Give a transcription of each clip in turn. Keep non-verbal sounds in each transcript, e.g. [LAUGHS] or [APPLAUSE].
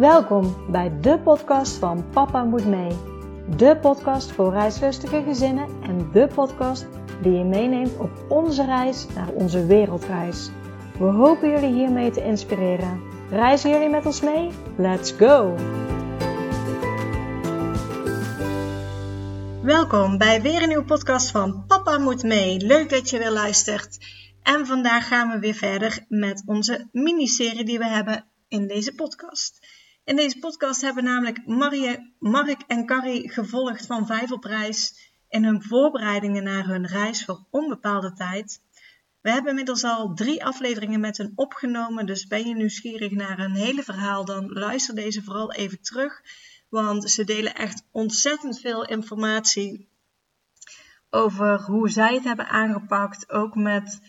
Welkom bij de podcast van Papa Moet Mee. De podcast voor reislustige gezinnen en de podcast die je meeneemt op onze reis naar onze wereldreis. We hopen jullie hiermee te inspireren. Reizen jullie met ons mee? Let's go! Welkom bij weer een nieuwe podcast van Papa Moet Mee. Leuk dat je weer luistert. En vandaag gaan we weer verder met onze miniserie die we hebben in deze podcast. In deze podcast hebben namelijk Marie, Mark en Carrie gevolgd van Reis in hun voorbereidingen naar hun reis voor onbepaalde tijd. We hebben inmiddels al drie afleveringen met hen opgenomen, dus ben je nieuwsgierig naar een hele verhaal, dan luister deze vooral even terug, want ze delen echt ontzettend veel informatie over hoe zij het hebben aangepakt, ook met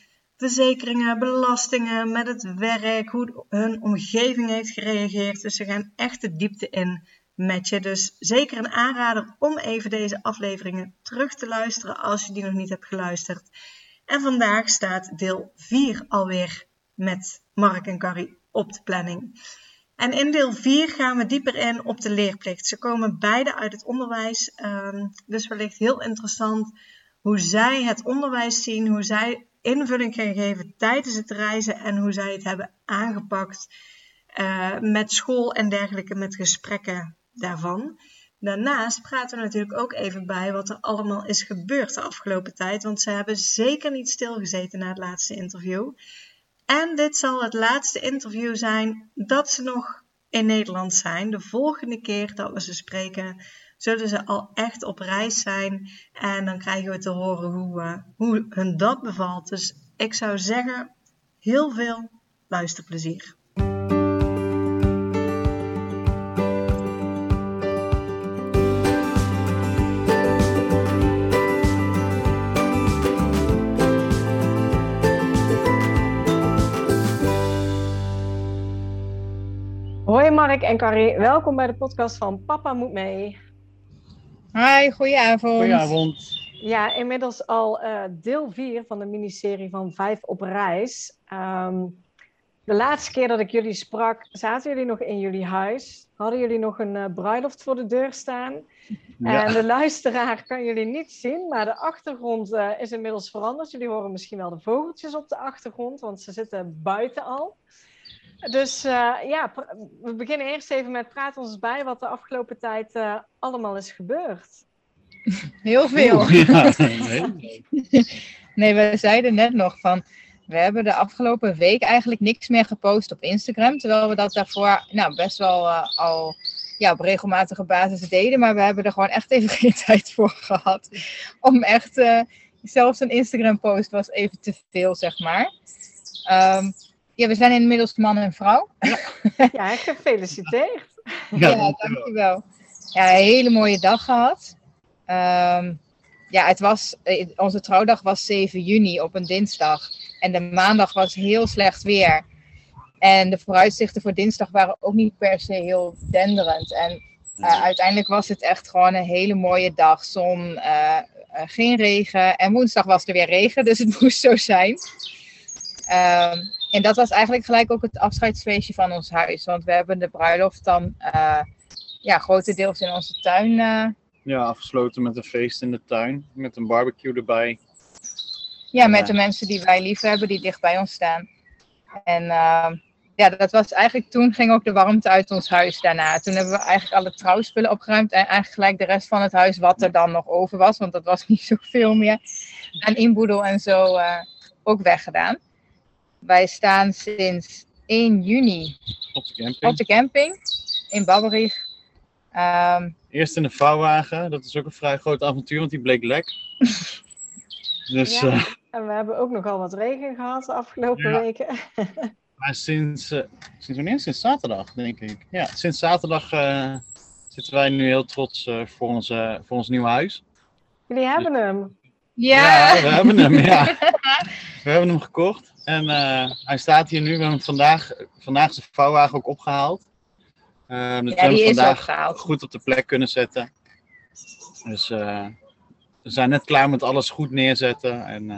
verzekeringen, belastingen, met het werk, hoe hun omgeving heeft gereageerd. Dus ze gaan echt de diepte in met je. Dus zeker een aanrader om even deze afleveringen terug te luisteren als je die nog niet hebt geluisterd. En vandaag staat deel 4 alweer met Mark en Carrie op de planning. En in deel 4 gaan we dieper in op de leerplicht. Ze komen beide uit het onderwijs, um, dus wellicht heel interessant hoe zij het onderwijs zien, hoe zij invulling geven tijdens het reizen en hoe zij het hebben aangepakt uh, met school en dergelijke, met gesprekken daarvan. Daarnaast praten we natuurlijk ook even bij wat er allemaal is gebeurd de afgelopen tijd, want ze hebben zeker niet stilgezeten na het laatste interview. En dit zal het laatste interview zijn dat ze nog in Nederland zijn. De volgende keer dat we ze spreken, zullen ze al echt op reis zijn. En dan krijgen we te horen hoe, uh, hoe hun dat bevalt. Dus ik zou zeggen, heel veel luisterplezier. Hoi Mark en Carrie, welkom bij de podcast van Papa Moet Mee. Hi, goedenavond. Goedenavond. Ja, inmiddels al uh, deel 4 van de miniserie van Vijf op reis. Um, de laatste keer dat ik jullie sprak, zaten jullie nog in jullie huis. Hadden jullie nog een uh, bruiloft voor de deur staan. Ja. En de luisteraar kan jullie niet zien, maar de achtergrond uh, is inmiddels veranderd. Jullie horen misschien wel de vogeltjes op de achtergrond, want ze zitten buiten al. Dus uh, ja, we beginnen eerst even met praat ons bij wat de afgelopen tijd uh, allemaal is gebeurd. [LAUGHS] Heel veel. Ja, nee. [LAUGHS] nee, we zeiden net nog van, we hebben de afgelopen week eigenlijk niks meer gepost op Instagram, terwijl we dat daarvoor nou, best wel uh, al ja, op regelmatige basis deden, maar we hebben er gewoon echt even [LAUGHS] geen tijd voor gehad om echt, zelfs een Instagram post was even te veel, zeg maar. Um, ja, we zijn inmiddels man en vrouw. [LAUGHS] Ja, gefeliciteerd. Ja, ja dankjewel. Ja, een hele mooie dag gehad. Um, ja, het was, onze trouwdag was 7 juni op een dinsdag. En de maandag was heel slecht weer. En de vooruitzichten voor dinsdag waren ook niet per se heel denderend. En uh, uiteindelijk was het echt gewoon een hele mooie dag. Zon, uh, uh, geen regen. En woensdag was er weer regen, dus het [LAUGHS] moest zo zijn. Um, en dat was eigenlijk gelijk ook het afscheidsfeestje van ons huis. Want we hebben de bruiloft dan uh, ja, grotendeels in onze tuin. Uh... Ja, afgesloten met een feest in de tuin. Met een barbecue erbij. Ja, met de mensen die wij lief hebben, die dicht bij ons staan. En uh, ja, dat was eigenlijk toen ging ook de warmte uit ons huis daarna. Toen hebben we eigenlijk alle trouwspullen opgeruimd. En eigenlijk gelijk de rest van het huis, wat er dan nog over was. Want dat was [LAUGHS] niet zoveel meer. En inboedel en zo ook weggedaan. Wij staan sinds 1 juni op de camping, op de camping in Babberich. Um, Eerst in de vouwwagen, dat is ook een vrij groot avontuur, want die bleek lek. [LAUGHS] dus, ja, uh, en we hebben ook nogal wat regen gehad de afgelopen ja. weken. [LAUGHS] maar sinds, uh, sinds wanneer? Sinds zaterdag, denk ik. Ja, sinds zaterdag uh, zitten wij nu heel trots voor, onze, voor ons nieuwe huis. Jullie hebben dus, hem. Ja. ja, we hebben hem, ja. [LAUGHS] we hebben hem gekocht. En uh, hij staat hier nu. We hebben hem vandaag, vandaag is de vouwwagen ook opgehaald. Uh, dus ja, we die hem vandaag goed op de plek kunnen zetten. Dus uh, we zijn net klaar met alles goed neerzetten. En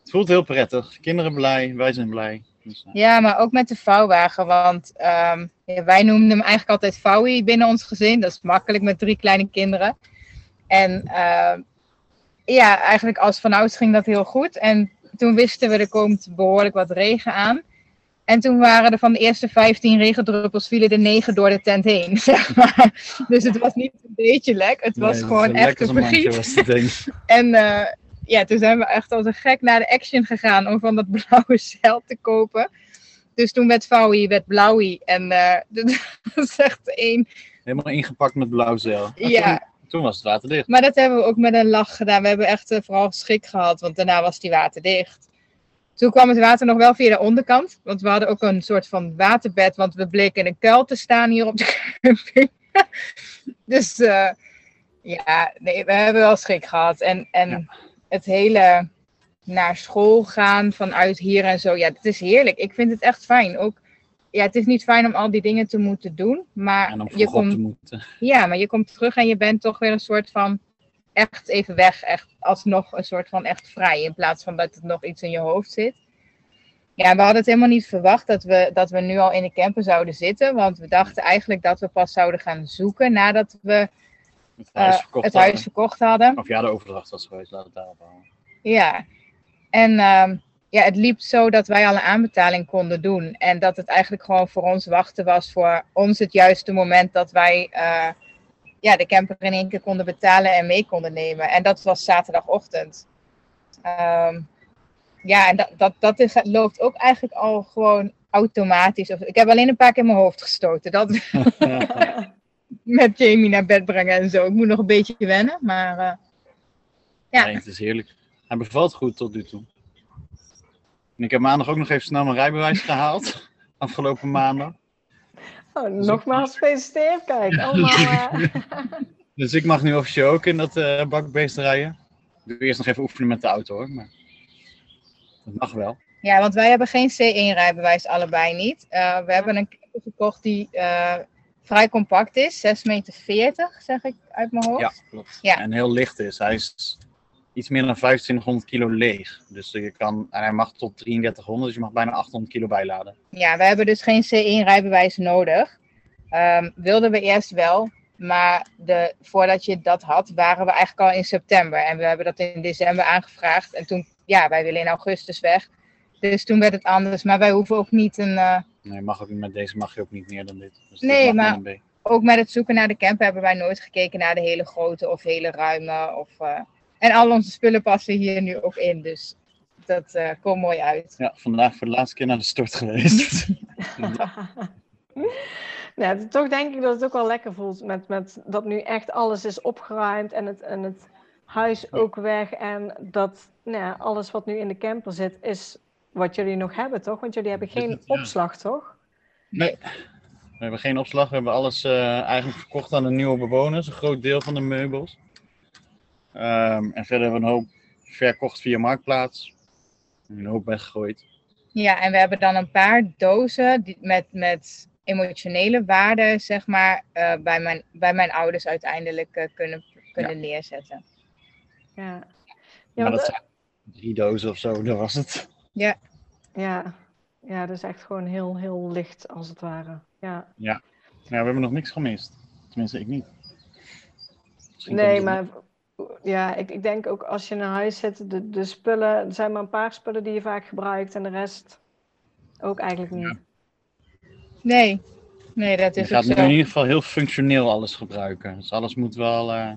het voelt heel prettig. Kinderen blij, wij zijn blij. Dus, eh, Ja, maar ook met de vouwwagen. Want ehm, ja, wij noemden hem eigenlijk altijd vouwie binnen ons gezin. Dat is makkelijk met drie kleine kinderen. En ehm, ja, eigenlijk als vanouds ging dat heel goed. En toen wisten we er komt behoorlijk wat regen aan. En toen waren er van de eerste 15 regendruppels vielen er 9 door de tent heen. [LAUGHS] Zeg maar. Dus het was niet een beetje lek. Het was nee, gewoon echt een vergiet. was. [LAUGHS] En eh, ja, toen zijn we echt als een gek naar de Action gegaan om van dat [LAUGHS] blauwe zeil te kopen. Dus toen werd Vouwie, werd Blauwie. En eh dat is echt één. Helemaal ingepakt met blauw zeil. Ja, Toen, was het water dicht. maar dat hebben we ook met een lach gedaan. We hebben echt eh, vooral schrik gehad, want daarna was die waterdicht. Toen kwam het water nog wel via de onderkant. Want we hadden ook een soort van waterbed, want we bleken in een kuil te staan hier op de camping. [LAUGHS] dus eh, ja, nee, we hebben wel schrik gehad. En, en Ja. het hele naar school gaan vanuit hier en zo, ja, het is heerlijk. Ik vind het echt fijn. Ook, ja, het is niet fijn om al die dingen te moeten doen, maar En om je komt te moeten. ja, maar je komt terug en je bent toch weer een soort van echt even weg. Echt alsnog een soort van echt vrij. In plaats van dat het nog iets in je hoofd zit. Ja, we hadden het helemaal niet verwacht dat we, dat we nu al in de camper zouden zitten. Want we dachten eigenlijk dat we pas zouden gaan zoeken nadat we Het huis eh, verkocht het huis hadden. verkocht hadden. Of ja, de overdracht was geweest, laat het daarop houden. Ja, en ehm, ja, het liep zo dat wij al een aanbetaling konden doen. En dat het eigenlijk gewoon voor ons wachten was voor ons het juiste moment dat wij eh, ja, de camper in één keer konden betalen en mee konden nemen. En dat was zaterdagochtend. Ehm, ja, en dat, dat, dat is, loopt ook eigenlijk al gewoon automatisch. Of- Ik heb alleen een paar keer in mijn hoofd gestoten. Dat [LAUGHS] met Jamie naar bed brengen en zo. Ik moet nog een beetje wennen, maar eh, Ja. Nee, het is heerlijk. Hij bevalt goed tot nu toe. En ik heb maandag ook nog even snel mijn rijbewijs [LAUGHS] gehaald. Afgelopen maandag. Oh, nogmaals gefeliciteerd. Kijk, allemaal. [LAUGHS] eh, Dus ik mag nu officieel ook in dat eh, bakbeest rijden. Ik doe eerst nog even oefenen met de auto hoor. Maar dat mag wel. Ja, want wij hebben geen C1-rijbewijs, allebei niet. Eh, we hebben een camper gekocht die eh, vrij compact is, 6,40 meter, zeg ik uit mijn hoofd. Ja, klopt. Ja. En heel licht is. Hij is iets meer dan 2500 kilo leeg. Dus je kan, en hij mag tot 3300, dus je mag bijna 800 kilo bijladen. Ja, we hebben dus geen C1-rijbewijs nodig. Ehm, wilden we eerst wel, maar de, voordat je dat had, waren we eigenlijk al in september. En we hebben dat in december aangevraagd. En toen, ja, wij willen in augustus weg. Dus toen werd het anders. Maar wij hoeven ook niet een... eh, Nee, mag ook, niet- met deze mag je ook niet meer dan dit. Dus Nee, maar- ook met het zoeken naar de camper hebben wij nooit gekeken naar de hele grote of hele ruime. Of, eh, en al onze spullen passen hier nu ook in. Dus dat eh, komt mooi uit. Ja, vandaag voor de laatste keer naar de stort geweest. [LAUGHS] [LAUGHS] toch denk ik dat het ook wel lekker voelt met, met dat nu echt alles is opgeruimd en het, en het huis ook weg. En dat nou ja, alles wat nu in de camper zit, is wat jullie nog hebben, toch? Want jullie hebben geen het, ja. opslag, toch? Nee. We hebben geen opslag. We hebben alles eh, eigenlijk verkocht aan de nieuwe bewoners. Een groot deel van de meubels. Ehm, en verder hebben we een hoop verkocht via Marktplaats. En Een hoop weggegooid. Ja, en we hebben dan een paar dozen die, met, met emotionele waarde, zeg maar, eh, bij, mijn, bij mijn ouders uiteindelijk eh, kunnen, kunnen neerzetten. Ja. Ja, maar want, dat zijn drie dozen of zo, dat was het. ja. ja, dat is echt gewoon heel, heel licht, als het ware. Ja. Ja, we hebben nog niks gemist. Tenminste, ik niet. Misschien Nee, maar ja, ik, ik denk ook als je naar huis zit, de, de spullen, er zijn maar een paar spullen die je vaak gebruikt en de rest ook eigenlijk niet. Nee, nee, dat Je is ook gaat zo. in ieder geval heel functioneel alles gebruiken. Dus alles moet wel. eh,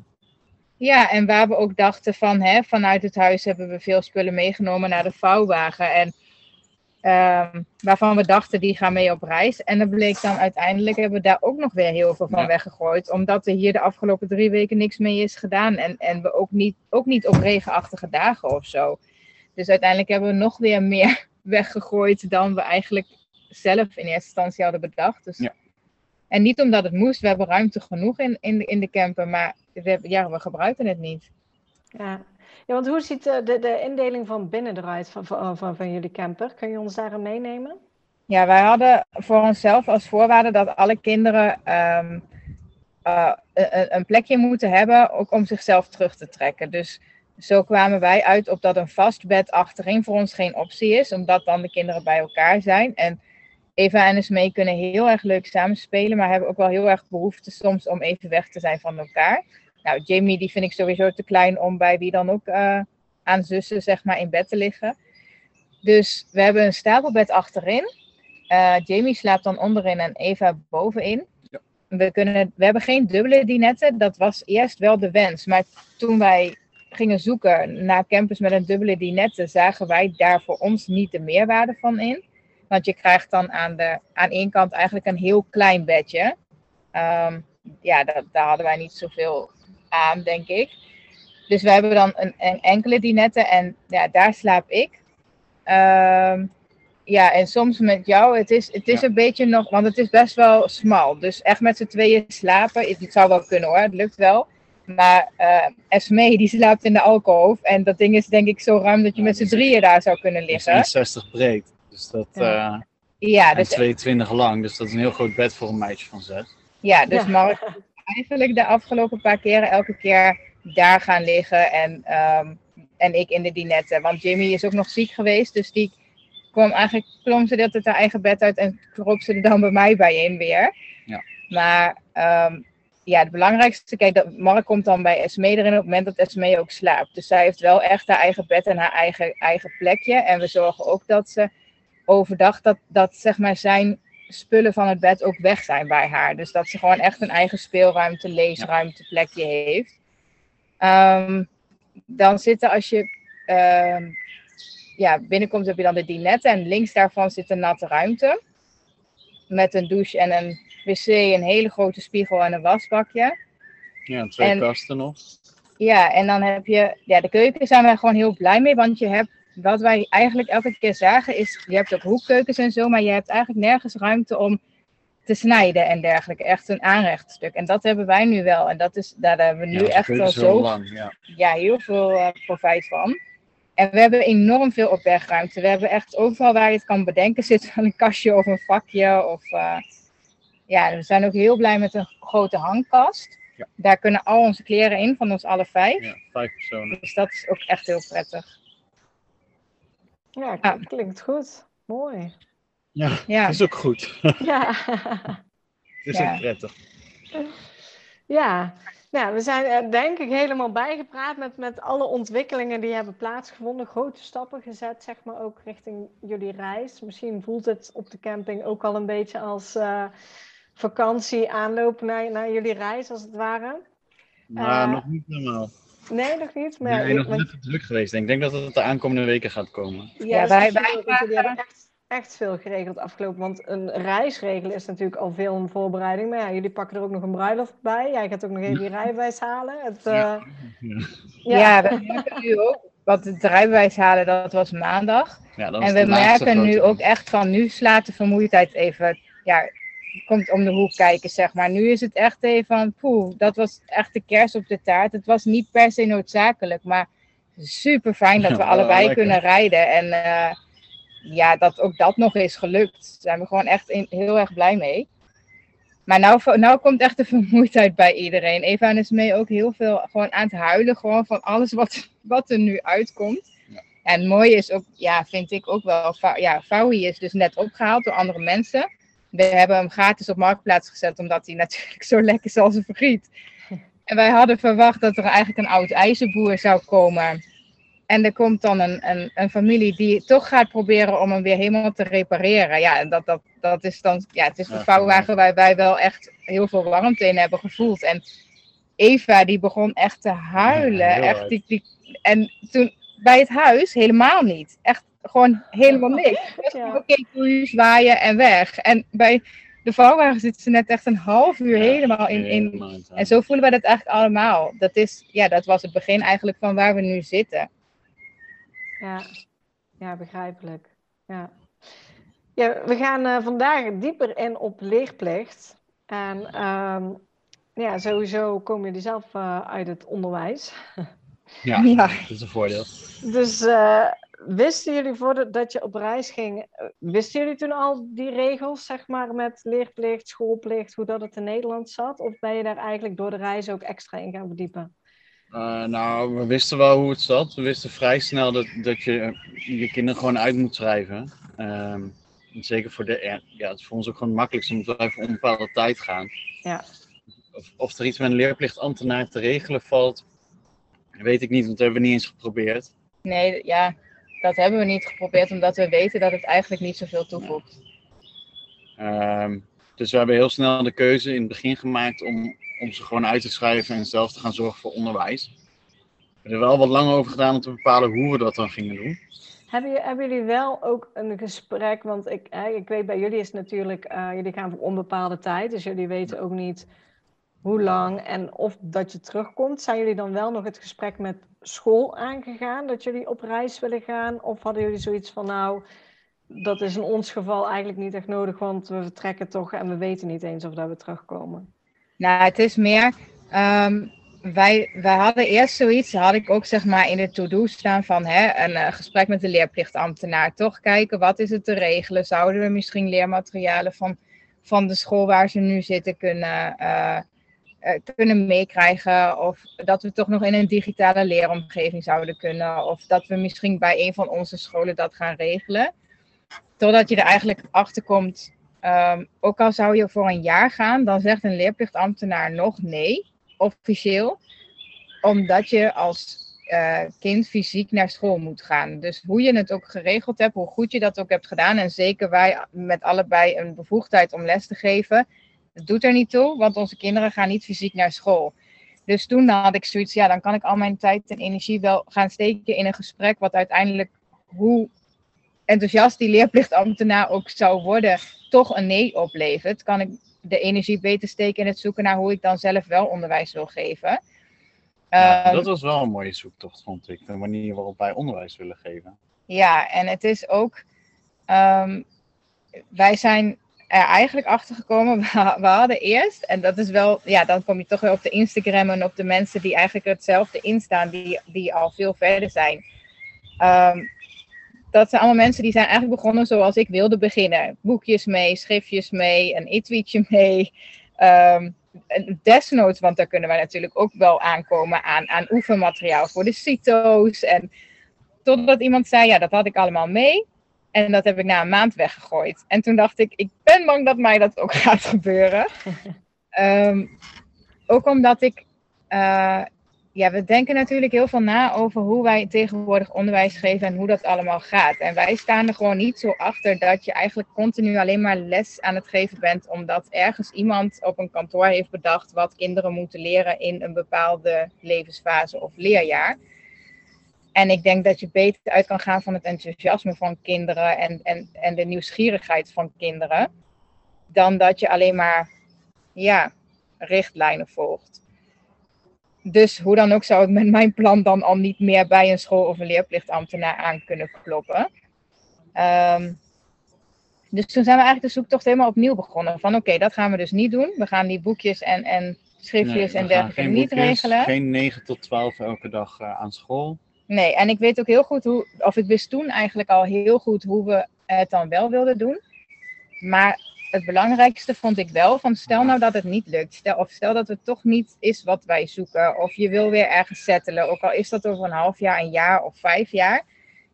Ja, en waar we ook dachten van, hè, vanuit het huis hebben we veel spullen meegenomen naar de vouwwagen. En ehm, waarvan we dachten, die gaan mee op reis. En dan bleek dan uiteindelijk, hebben we daar ook nog weer heel veel van Ja. weggegooid. Omdat er hier de afgelopen drie weken niks mee is gedaan. En, en we ook niet, ook niet op regenachtige dagen of zo. Dus uiteindelijk hebben we nog weer meer [LAUGHS] weggegooid dan we eigenlijk zelf in eerste instantie hadden bedacht. Dus Ja. En niet omdat het moest, we hebben ruimte genoeg in, in, de, in de camper, maar we, hebben- ja, we gebruiken het niet. Ja. Ja, want hoe ziet de, de, de indeling van binnen eruit van, van, van, van jullie camper? Kun je ons daarin meenemen? Ja, wij hadden voor onszelf als voorwaarde dat alle kinderen ehm, eh, een, een plekje moeten hebben, ook om zichzelf terug te trekken. Dus zo kwamen wij uit op dat een vast bed achterin voor ons geen optie is, omdat dan de kinderen bij elkaar zijn. En Eva en Esmee kunnen heel erg leuk samenspelen, maar hebben ook wel heel erg behoefte soms om even weg te zijn van elkaar. Nou, Jamie, die vind ik sowieso te klein om bij wie dan ook uh, aan zussen, zeg maar, in bed te liggen. Dus we hebben een stapelbed achterin. Uh, Jamie slaapt dan onderin en Eva bovenin. Ja. We, kunnen, we hebben geen dubbele dinetten. Dat was eerst wel de wens. Maar toen wij gingen zoeken naar campus met een dubbele dinette, zagen wij daar voor ons niet de meerwaarde van in. Want je krijgt dan aan, de, aan één kant eigenlijk een heel klein bedje. Um, ja, dat, daar hadden wij niet zoveel aan, denk ik. Dus we hebben dan een, een enkele dinette en ja, daar slaap ik. Um, ja, en soms met jou, het is, het is een beetje nog, want het is best wel smal. Dus echt met z'n tweeën slapen, het, zou wel kunnen hoor, het lukt wel. Maar uh, Esmee, die slaapt in de alkoof. En dat ding is denk ik zo ruim dat je met z'n drieën daar zou kunnen liggen. 60 breed. Dus dat, ja. Uh, ja dus, 22 lang. Dus dat is een heel groot bed voor een meisje van zes. Ja, dus ja. Mark [LAUGHS] eigenlijk de afgelopen paar keren elke keer daar gaan liggen. En, um, en ik in de dinette. Want Jimmy is ook nog ziek geweest. Dus die kwam eigenlijk, klom ze dat het haar eigen bed uit en kroop ze er dan bij mij bij in weer. Ja. Maar um, ja, het belangrijkste, kijk, dat Mark komt dan bij Esme erin op het moment dat Esme ook slaapt. Dus zij heeft wel echt haar eigen bed en haar eigen, eigen plekje. En we zorgen ook dat ze overdag, dat, dat zeg maar zijn spullen van het bed ook weg zijn bij haar. Dus dat ze gewoon echt een eigen speelruimte, leesruimte, plekje heeft. Um, dan zitten als je um, ja, binnenkomt heb je dan de dinette en links daarvan zit een natte ruimte. Met een douche en een wc, een hele grote spiegel en een wasbakje. Ja, twee en, kasten nog. Ja, en dan heb je, ja, de keuken zijn wij gewoon heel blij mee, want je hebt, wat wij eigenlijk elke keer zagen is, je hebt ook hoekkeukens en zo, maar je hebt eigenlijk nergens ruimte om te snijden en dergelijke. Echt een aanrechtstuk. En dat hebben wij nu wel. En dat is, daar hebben we nu ja, echt wel zo, lang, ja. ja. heel veel uh, profijt van. En we hebben enorm veel opbergruimte. We hebben echt overal waar je het kan bedenken zit een kastje of een vakje. Of, uh, ja, we zijn ook heel blij met een grote hangkast. Ja. Daar kunnen al onze kleren in, van ons alle vijf. Ja, vijf personen. Dus dat is ook echt heel prettig. Ja, ja. klinkt goed. Mooi. Ja, ja, is ook goed. [LAUGHS] Ja. het is ook prettig. Ja, nou, we zijn denk ik helemaal bijgepraat met, met alle ontwikkelingen die hebben plaatsgevonden. Grote stappen gezet, zeg maar, ook richting jullie reis. Misschien voelt het op de camping ook al een beetje als uh, vakantie aanlopen naar, naar jullie reis, als het ware. Nou, uh, nog niet helemaal. Nee, nog niet. Maar nee, nog net te druk geweest. Ik denk dat het de aankomende weken gaat komen. Ja, ja wij, wij, wij, hebben echt echt veel geregeld afgelopen. Want een reis regelen is natuurlijk al veel een voorbereiding. Maar ja, jullie pakken er ook nog een bruiloft bij. Jij gaat ook nog even je rijbewijs halen. Het, uh, ja. Ja. ja. we merken nu ook. Want het rijbewijs halen, dat was maandag. Ja, en we merken nu ook echt van, nu slaat de vermoeidheid even, ja, komt om de hoek kijken, zeg maar. Nu is het echt even van, poeh, dat was echt de kers op de taart. Het was niet per se noodzakelijk, maar super fijn dat we allebei kunnen rijden. En uh, ja, dat ook dat nog is gelukt. Daar zijn we gewoon echt in, heel erg blij mee. Maar nou, nou komt echt de [LAUGHS] vermoeidheid bij iedereen. Eva is mee ook heel veel gewoon aan het huilen. Gewoon van alles wat, [LAUGHS] wat er nu uitkomt. Ja. En het mooie is ook, ja, vind ik ook wel. Ja, is dus net opgehaald door andere mensen. We hebben hem gratis op marktplaats gezet, omdat hij natuurlijk zo lekker is als een vergiet. En wij hadden verwacht dat er eigenlijk een oud ijzerboer zou komen en er komt dan een, een, een, familie die toch gaat proberen om hem weer helemaal te repareren. Ja, dat, dat, dat is dan, ja, het is een vouwwagen waar wij wel echt heel veel warmte in hebben gevoeld. En Eva, die begon echt te huilen. echt, die, die, en toen bij het huis helemaal niet. Echt gewoon helemaal niks. Ja. Oké, okay, zwaaien en weg. En bij de vouwwagen zitten ze net echt een half uur helemaal in. in en zo voelen wij dat eigenlijk allemaal. Dat, is, ja, dat was het begin eigenlijk van waar we nu zitten. Ja, ja begrijpelijk. Ja. Ja, we gaan uh, vandaag dieper in op leerplicht. En um, ja, sowieso komen jullie zelf uh, uit het onderwijs. [LAUGHS] Ja, [LAUGHS] ja, dat is een voordeel. Dus uh, wisten jullie voordat dat je op reis ging, wisten jullie toen al die regels, zeg maar, met leerplicht, schoolplicht, hoe dat het in Nederland zat? Of ben je daar eigenlijk door de reis ook extra in gaan verdiepen? Uh, nou, we wisten wel hoe het zat. We wisten vrij snel dat, dat je je kinderen gewoon uit moet schrijven. Um, zeker voor de, ja, het is voor ons ook gewoon het makkelijkste omdat wij voor onbepaalde tijd gaan. Ja. Of, of er iets met een leerplichtambtenaar te regelen valt, weet ik niet, want dat hebben we niet eens geprobeerd. Nee, ja, dat hebben we niet geprobeerd omdat we weten dat het eigenlijk niet zoveel toevoegt. Um, dus we hebben heel snel de keuze in het begin gemaakt om, om ze gewoon uit te schrijven en zelf te gaan zorgen voor onderwijs. We hebben er wel wat lang over gedaan om te bepalen hoe we dat dan gingen doen. Hebben, hebben jullie wel ook een gesprek? Want ik, ik weet bij jullie is het natuurlijk, uh, jullie gaan voor onbepaalde tijd, dus jullie weten ook niet hoe lang en of dat je terugkomt. Zijn jullie dan wel nog het gesprek met school aangegaan dat jullie op reis willen gaan? Of hadden jullie zoiets van nou, dat is in ons geval eigenlijk niet echt nodig, want we vertrekken toch en we weten niet eens of dat we terugkomen? Nou, het is meer. Um, wij, wij hadden eerst zoiets, had ik ook zeg maar in de to-do staan van hè, een uh, gesprek met de leerplichtambtenaar. Toch kijken, wat is het te regelen? Zouden we misschien leermaterialen van, van de school waar ze nu zitten kunnen, uh, kunnen meekrijgen? Of dat we toch nog in een digitale leeromgeving zouden kunnen? Of dat we misschien bij een van onze scholen dat gaan regelen? Totdat je er eigenlijk achter komt, um, ook al zou je voor een jaar gaan, dan zegt een leerplichtambtenaar nog nee, officieel, omdat je als uh, kind fysiek naar school moet gaan. Dus hoe je het ook geregeld hebt, hoe goed je dat ook hebt gedaan, en zeker wij met allebei een bevoegdheid om les te geven, dat doet er niet toe, want onze kinderen gaan niet fysiek naar school. Dus toen had ik zoiets, ja, dan kan ik al mijn tijd en energie wel gaan steken in een gesprek, wat uiteindelijk, hoe enthousiast die leerplichtambtenaar ook zou worden, toch een nee oplevert, kan ik de energie beter steken in het zoeken naar hoe ik dan zelf wel onderwijs wil geven. Ja, um, dat was wel een mooie zoektocht, vond ik. De manier waarop wij onderwijs willen geven. Ja, en het is ook. Um, wij zijn er eigenlijk achter gekomen. [LAUGHS] We hadden eerst, en dat is wel. Ja, dan kom je toch weer op de Instagram en op de mensen die eigenlijk hetzelfde instaan, die, die al veel verder zijn. Um, dat zijn allemaal mensen die zijn eigenlijk begonnen zoals ik wilde beginnen. Boekjes mee, schriftjes mee, een e-tweetje mee. Um, desnoods, want daar kunnen wij natuurlijk ook wel aankomen aan, aan oefenmateriaal voor de CITO's. En totdat iemand zei, ja, dat had ik allemaal mee. En dat heb ik na een maand weggegooid. En toen dacht ik, ik ben bang dat mij dat ook [LAUGHS] gaat gebeuren. um, ook omdat ik uh, ja, we denken natuurlijk heel veel na over hoe wij tegenwoordig onderwijs geven en hoe dat allemaal gaat. En wij staan er gewoon niet zo achter dat je eigenlijk continu alleen maar les aan het geven bent, omdat ergens iemand op een kantoor heeft bedacht wat kinderen moeten leren in een bepaalde levensfase of leerjaar. En ik denk dat je beter uit kan gaan van het enthousiasme van kinderen en, en, en de nieuwsgierigheid van kinderen, dan dat je alleen maar ja, richtlijnen volgt. Dus hoe dan ook zou ik met mijn plan dan al niet meer bij een school of een leerplichtambtenaar aan kunnen kloppen. Um, dus toen zijn we eigenlijk de zoektocht helemaal opnieuw begonnen. Van oké, okay, dat gaan we dus niet doen. We gaan die boekjes en, en schriftjes nee, en dergelijke niet boekjes, regelen. Geen 9 tot 12 elke dag uh, aan school. Nee, en ik weet ook heel goed hoe, of ik wist toen eigenlijk al heel goed hoe we het dan wel wilden doen. Maar het belangrijkste vond ik wel van stel nou dat het niet lukt. Stel, of stel dat het toch niet is wat wij zoeken. Of je wil weer ergens settelen. Ook al is dat over een half jaar, een jaar of vijf jaar.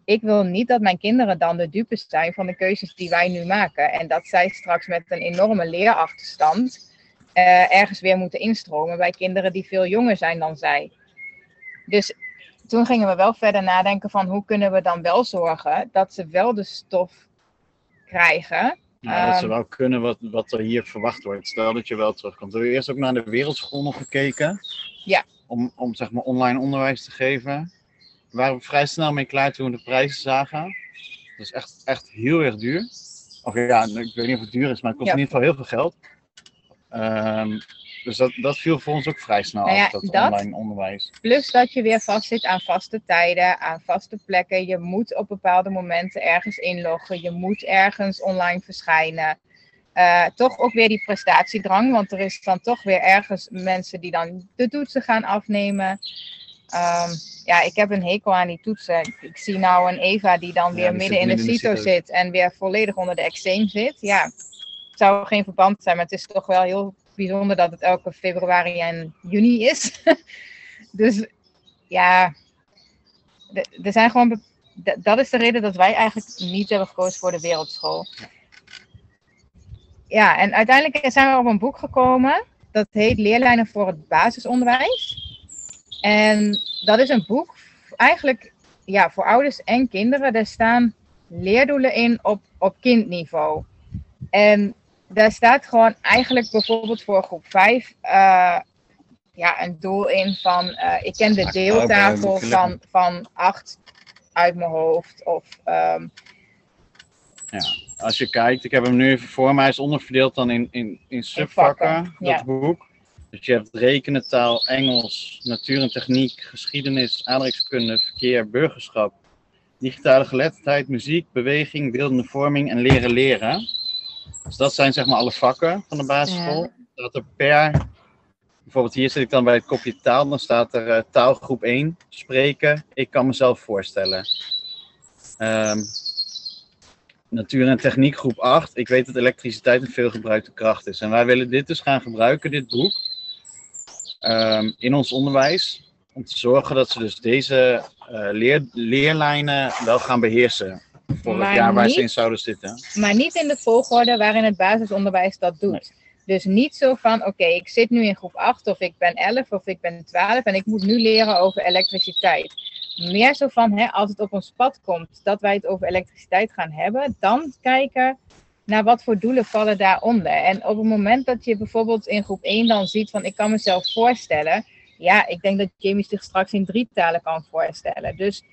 Ik wil niet dat mijn kinderen dan de dupes zijn van de keuzes die wij nu maken. En dat zij straks met een enorme leerachterstand uh, ergens weer moeten instromen bij kinderen die veel jonger zijn dan zij. Dus toen gingen we wel verder nadenken van hoe kunnen we dan wel zorgen dat ze wel de stof krijgen nou, dat ze wel kunnen wat, wat er hier verwacht wordt. Stel dat je wel terugkomt. Hebben we eerst ook naar de wereldschool nog gekeken? Ja. Om, om zeg maar online onderwijs te geven. We waren vrij snel mee klaar toen we de prijzen zagen. Dat is echt, echt heel erg duur. Of ja, ik weet niet of het duur is, maar het kost ja. in ieder geval heel veel geld. Um, dus dat, dat viel voor ons ook vrij snel nou ja, af, dat, dat, online onderwijs. Plus dat je weer vastzit aan vaste tijden, aan vaste plekken. Je moet op bepaalde momenten ergens inloggen. Je moet ergens online verschijnen. Uh, toch ook weer die prestatiedrang, want er is dan toch weer ergens mensen die dan de toetsen gaan afnemen. Um, ja, ik heb een hekel aan die toetsen. Ik, ik zie nou een Eva die dan weer ja, midden in de CITO zit en weer volledig onder de examen zit. Ja, het zou geen verband zijn, maar het is toch wel heel bijzonder dat het elke februari en juni is. [LAUGHS] dus ja, er zijn gewoon. Dat is de reden dat wij eigenlijk niet hebben gekozen voor de wereldschool. Ja, en uiteindelijk zijn we op een boek gekomen. Dat heet Leerlijnen voor het basisonderwijs. En dat is een boek eigenlijk ja, voor ouders en kinderen. Daar staan leerdoelen in op, op kindniveau. En daar staat gewoon eigenlijk bijvoorbeeld voor groep 5 ja, een doel in van eh, ik ken de Maakt deeltafel van, van 8 uit mijn hoofd. Of ehm, Als je kijkt, ik heb hem nu even voor mij, is onderverdeeld dan in, in, in subvakken, vakken, dat ja. boek. Dus je hebt rekenen, taal, Engels, natuur en techniek, geschiedenis, aardrijkskunde, verkeer, burgerschap, digitale geletterdheid, muziek, beweging, beeldende vorming en leren leren. Dus dat zijn zeg maar alle vakken van de basisschool. Dat er per, bijvoorbeeld hier zit ik dan bij het kopje taal, dan staat er eh, taalgroep 1, spreken, ik kan mezelf voorstellen. Ehm, natuur en techniek groep 8. Ik weet dat elektriciteit een veelgebruikte kracht is. En wij willen dit dus gaan gebruiken, dit boek, ehm, in ons onderwijs. Om te zorgen dat ze dus deze eh, leer, leerlijnen wel gaan beheersen. Voor Maar jaar waar ze niet- in zouden zitten. maar niet in de volgorde waarin het basisonderwijs dat doet. Dus niet zo van, oké, ik zit nu in groep 8 of ik ben 11 of ik ben 12 en ik moet nu leren over elektriciteit. Meer zo van, hè, als het op ons pad komt dat wij het over elektriciteit gaan hebben, dan kijken naar wat voor doelen vallen daaronder. En op het moment dat je bijvoorbeeld in groep 1 dan ziet van, ik kan mezelf voorstellen, ja, ik denk dat Jamie zich straks in drie talen kan voorstellen. Dus,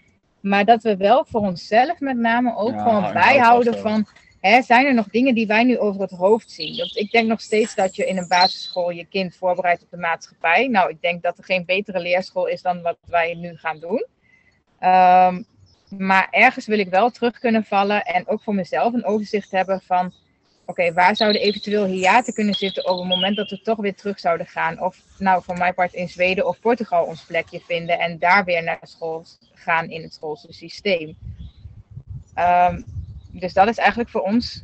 maar dat we wel voor onszelf met name ook Ja, gewoon en bijhouden van, Hè, zijn er nog dingen die wij nu over het hoofd zien? Want ik denk nog steeds dat je in een basisschool je kind voorbereidt op de maatschappij. Nou, ik denk dat er geen betere leerschool is dan wat wij nu gaan doen. Ehm, maar ergens wil ik wel terug kunnen vallen en ook voor mezelf een overzicht hebben van... Oké, waar zouden eventueel hiaten kunnen zitten op het moment dat we toch weer terug zouden gaan? Of nou, voor mijn part in Zweden of Portugal ons plekje vinden en daar weer naar school gaan in het schoolse systeem. Ehm, dus dat is eigenlijk voor ons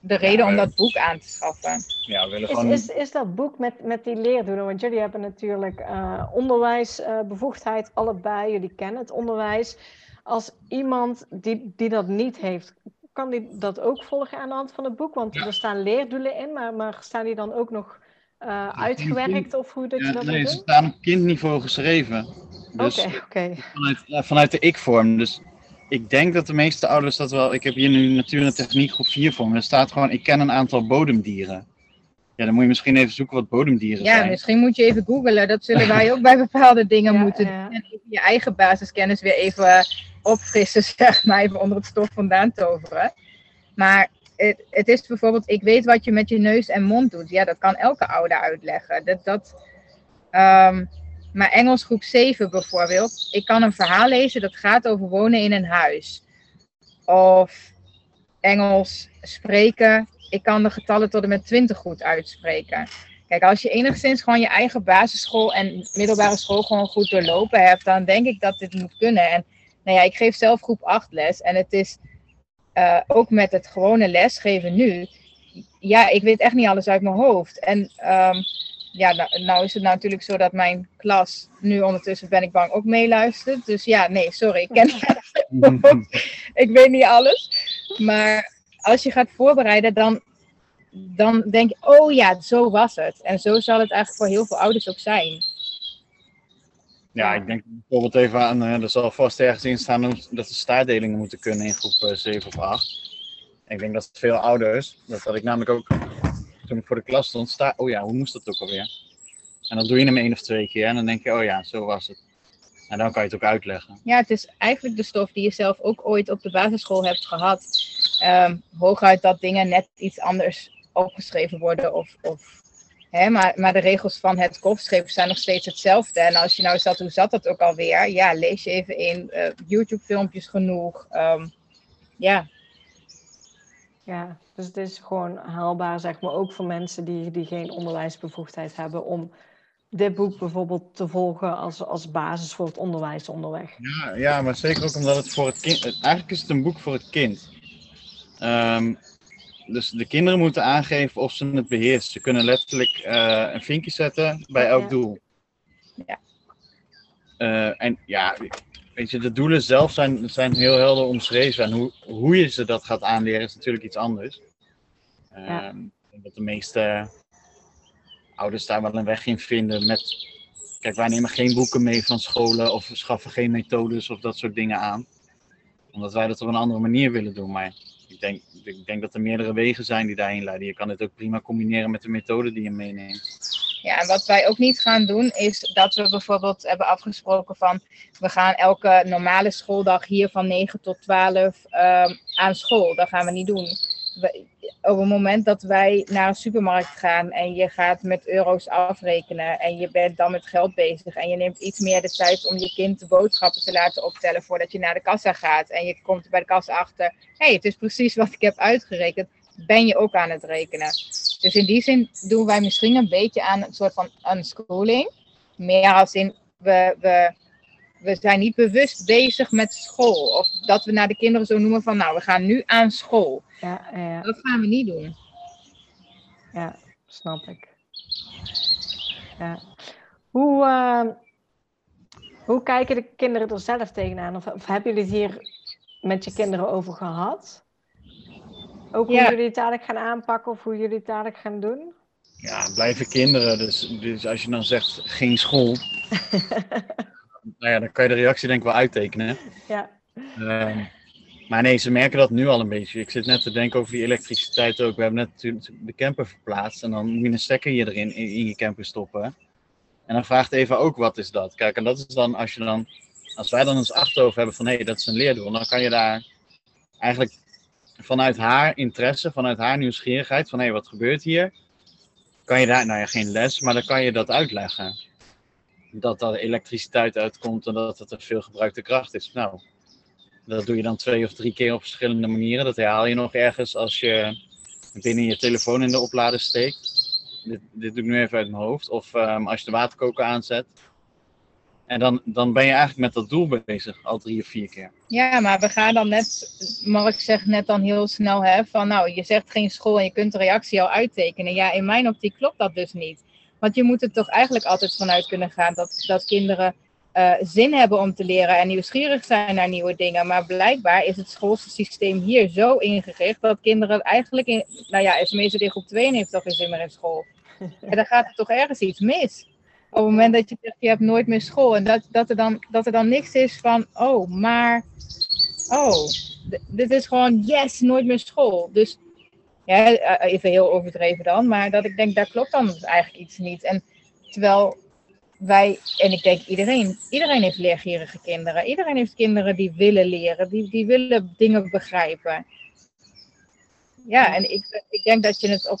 de reden om eh, dat boek aan te schaffen. Ja, we willen Is, gewoon... is, is dat boek met, met die leerdoelen? Want jullie hebben natuurlijk eh onderwijsbevoegdheid, allebei. Jullie kennen het onderwijs. Als iemand die, die dat niet heeft, kan die dat ook volgen aan de hand van het boek? Want er staan leerdoelen in, maar, maar staan die dan ook nog eh, uitgewerkt of hoe dat je Ja, dat nee, ze staan op kindniveau geschreven. Dus Oké, oké. vanuit, ja, vanuit de ik-vorm. Dus ik denk dat de meeste ouders dat wel. Ik heb hier nu natuur en techniek groep 4 voor me. Er staat gewoon: ik ken een aantal bodemdieren. Ja, dan moet je misschien even zoeken wat bodemdieren Ja, zijn. misschien moet je even googlen. Dat zullen wij ook bij bepaalde dingen Ja, moeten ja. doen. En even je eigen basiskennis weer even opfrissen, [LAUGHS] zeg maar, even onder het stof vandaan toveren. Maar het, het is bijvoorbeeld, ik weet wat je met je neus en mond doet. Ja, dat kan elke ouder uitleggen. Dat, dat, ehm, maar Engels groep 7 bijvoorbeeld. Ik kan een verhaal lezen dat gaat over wonen in een huis. Of Engels spreken. Ik kan de getallen tot en met 20 goed uitspreken. Kijk, als je enigszins gewoon je eigen basisschool en middelbare school gewoon goed doorlopen hebt, dan denk ik dat dit moet kunnen. En nou ja, ik geef zelf groep 8 les en het is eh, ook met het gewone lesgeven nu. Ja, ik weet echt niet alles uit mijn hoofd. En ehm, ja, nou, nou is het natuurlijk zo dat mijn klas nu ondertussen ben ik bang ook meeluistert. Dus ja, nee, sorry, ik ken [LAUGHS] [LAUGHS] ik weet niet alles. Maar als je gaat voorbereiden, dan, dan denk je, oh ja, zo was het. En zo zal het eigenlijk voor heel veel ouders ook zijn. Ja, ik denk bijvoorbeeld even aan. eh, er zal vast ergens in staan dat de staartdelingen moeten kunnen in groep eh, 7 of 8. Ik denk dat veel ouders, dat had ik namelijk ook toen ik voor de klas stond, sta, oh ja, hoe moest dat ook alweer? En dan doe je hem één of twee keer en dan denk je, oh ja, zo was het. En dan kan je het ook uitleggen. Ja, het is eigenlijk de stof die je zelf ook ooit op de basisschool hebt gehad. Ehm, hooguit dat dingen net iets anders opgeschreven worden. Of, of, hè, maar, maar de regels van het kopschrift zijn nog steeds hetzelfde. En als je nou zat, hoe zat dat ook alweer? Ja, lees je even in. eh, YouTube-filmpjes genoeg. Ehm, ja, Ja, dus het is gewoon haalbaar, zeg maar, ook voor mensen die, die geen onderwijsbevoegdheid hebben, om dit boek bijvoorbeeld te volgen als, als basis voor het onderwijs onderweg. Ja, ja, maar zeker ook omdat het voor het kind. Eigenlijk is het een boek voor het kind. Ehm, dus de kinderen moeten aangeven of ze het beheersen. Ze kunnen letterlijk eh, een vinkje zetten bij elk Ja. doel. Ja. Eh, en ja, weet je, de doelen zelf zijn, zijn heel helder omschreven. En hoe, hoe je ze dat gaat aanleren is natuurlijk iets anders. Ja. Ehm, ik denk dat de meeste ouders daar wel een weg in vinden met... Kijk, wij nemen geen boeken mee van scholen of schaffen geen methodes of dat soort dingen aan. Omdat wij dat op een andere manier willen doen. Maar ik denk, ik denk dat er meerdere wegen zijn die daarheen leiden. Je kan het ook prima combineren met de methode die je meeneemt. Ja, en wat wij ook niet gaan doen, is dat we bijvoorbeeld hebben afgesproken van we gaan elke normale schooldag hier van 9 tot 12 ehm, aan school. Dat gaan we niet doen. Op het moment dat wij naar een supermarkt gaan en je gaat met euro's afrekenen en je bent dan met geld bezig en je neemt iets meer de tijd om je kind de boodschappen te laten optellen voordat je naar de kassa gaat en je komt bij de kassa achter, hé, hey, het is precies wat ik heb uitgerekend, ben je ook aan het rekenen. Dus in die zin doen wij misschien een beetje aan een soort van unschooling. Meer als in, we, we, we zijn niet bewust bezig met school. Of dat we naar de kinderen zo noemen van, nou, we gaan nu aan school. Ja, ja, Dat gaan we niet doen. ja, snap ik. Ja. Hoe, eh, hoe kijken de kinderen er zelf tegenaan? Of, of hebben jullie het hier met je kinderen over gehad? Ook hoe Ja. jullie het dadelijk gaan aanpakken of hoe jullie het dadelijk gaan doen? Ja, het blijven kinderen. Dus, dus als je dan zegt geen school, [LAUGHS] nou ja, dan kan je de reactie denk ik wel uittekenen. Ja, Ehm, maar nee, ze merken dat nu al een beetje. Ik zit net te denken over die elektriciteit ook. We hebben net natuurlijk de camper verplaatst en dan moet je een stekker hier erin in, je camper stoppen. En dan vraagt Eva ook wat is dat? Kijk, en dat is dan als je dan, als wij dan ons achterhoofd hebben van hé, dat is een leerdoel, dan kan je daar eigenlijk vanuit haar interesse, vanuit haar nieuwsgierigheid, van hé, wat gebeurt hier? Kan je daar, nou ja, geen les, maar dan kan je dat uitleggen. Dat er elektriciteit uitkomt en dat het een veel gebruikte kracht is. Nou, dat doe je dan twee of drie keer op verschillende manieren. Dat herhaal je nog ergens als je binnen je telefoon in de oplader steekt. Dit, dit doe ik nu even uit mijn hoofd. Of ehm, als je de waterkoker aanzet. En dan, dan ben je eigenlijk met dat doel bezig, al drie of vier keer. Ja, maar we gaan dan net, Mark zegt net dan heel snel, hè, van nou, je zegt geen school en je kunt de reactie al uittekenen. Ja, in mijn optiek klopt dat dus niet. Want je moet er toch eigenlijk altijd vanuit kunnen gaan dat, dat kinderen eh, zin hebben om te leren en nieuwsgierig zijn naar nieuwe dingen. Maar blijkbaar is het schoolsysteem hier zo ingericht dat kinderen eigenlijk, in, nou ja, tenminste in groep 2 heeft toch geen zin meer in school. [LAUGHS] En dan gaat er toch ergens iets mis. Op het moment dat je zegt, je hebt nooit meer school. En dat, dat, er, dan, dat er dan niks is van, oh, maar, oh, dit is gewoon, yes, nooit meer school. Dus, ja, eh, even heel overdreven dan. Maar dat ik denk, daar klopt dan eigenlijk iets niet. En terwijl wij, en ik denk iedereen, iedereen heeft leergierige kinderen. Iedereen heeft kinderen die willen leren, die, die willen dingen begrijpen. Ja, en ik, ik denk dat je het op,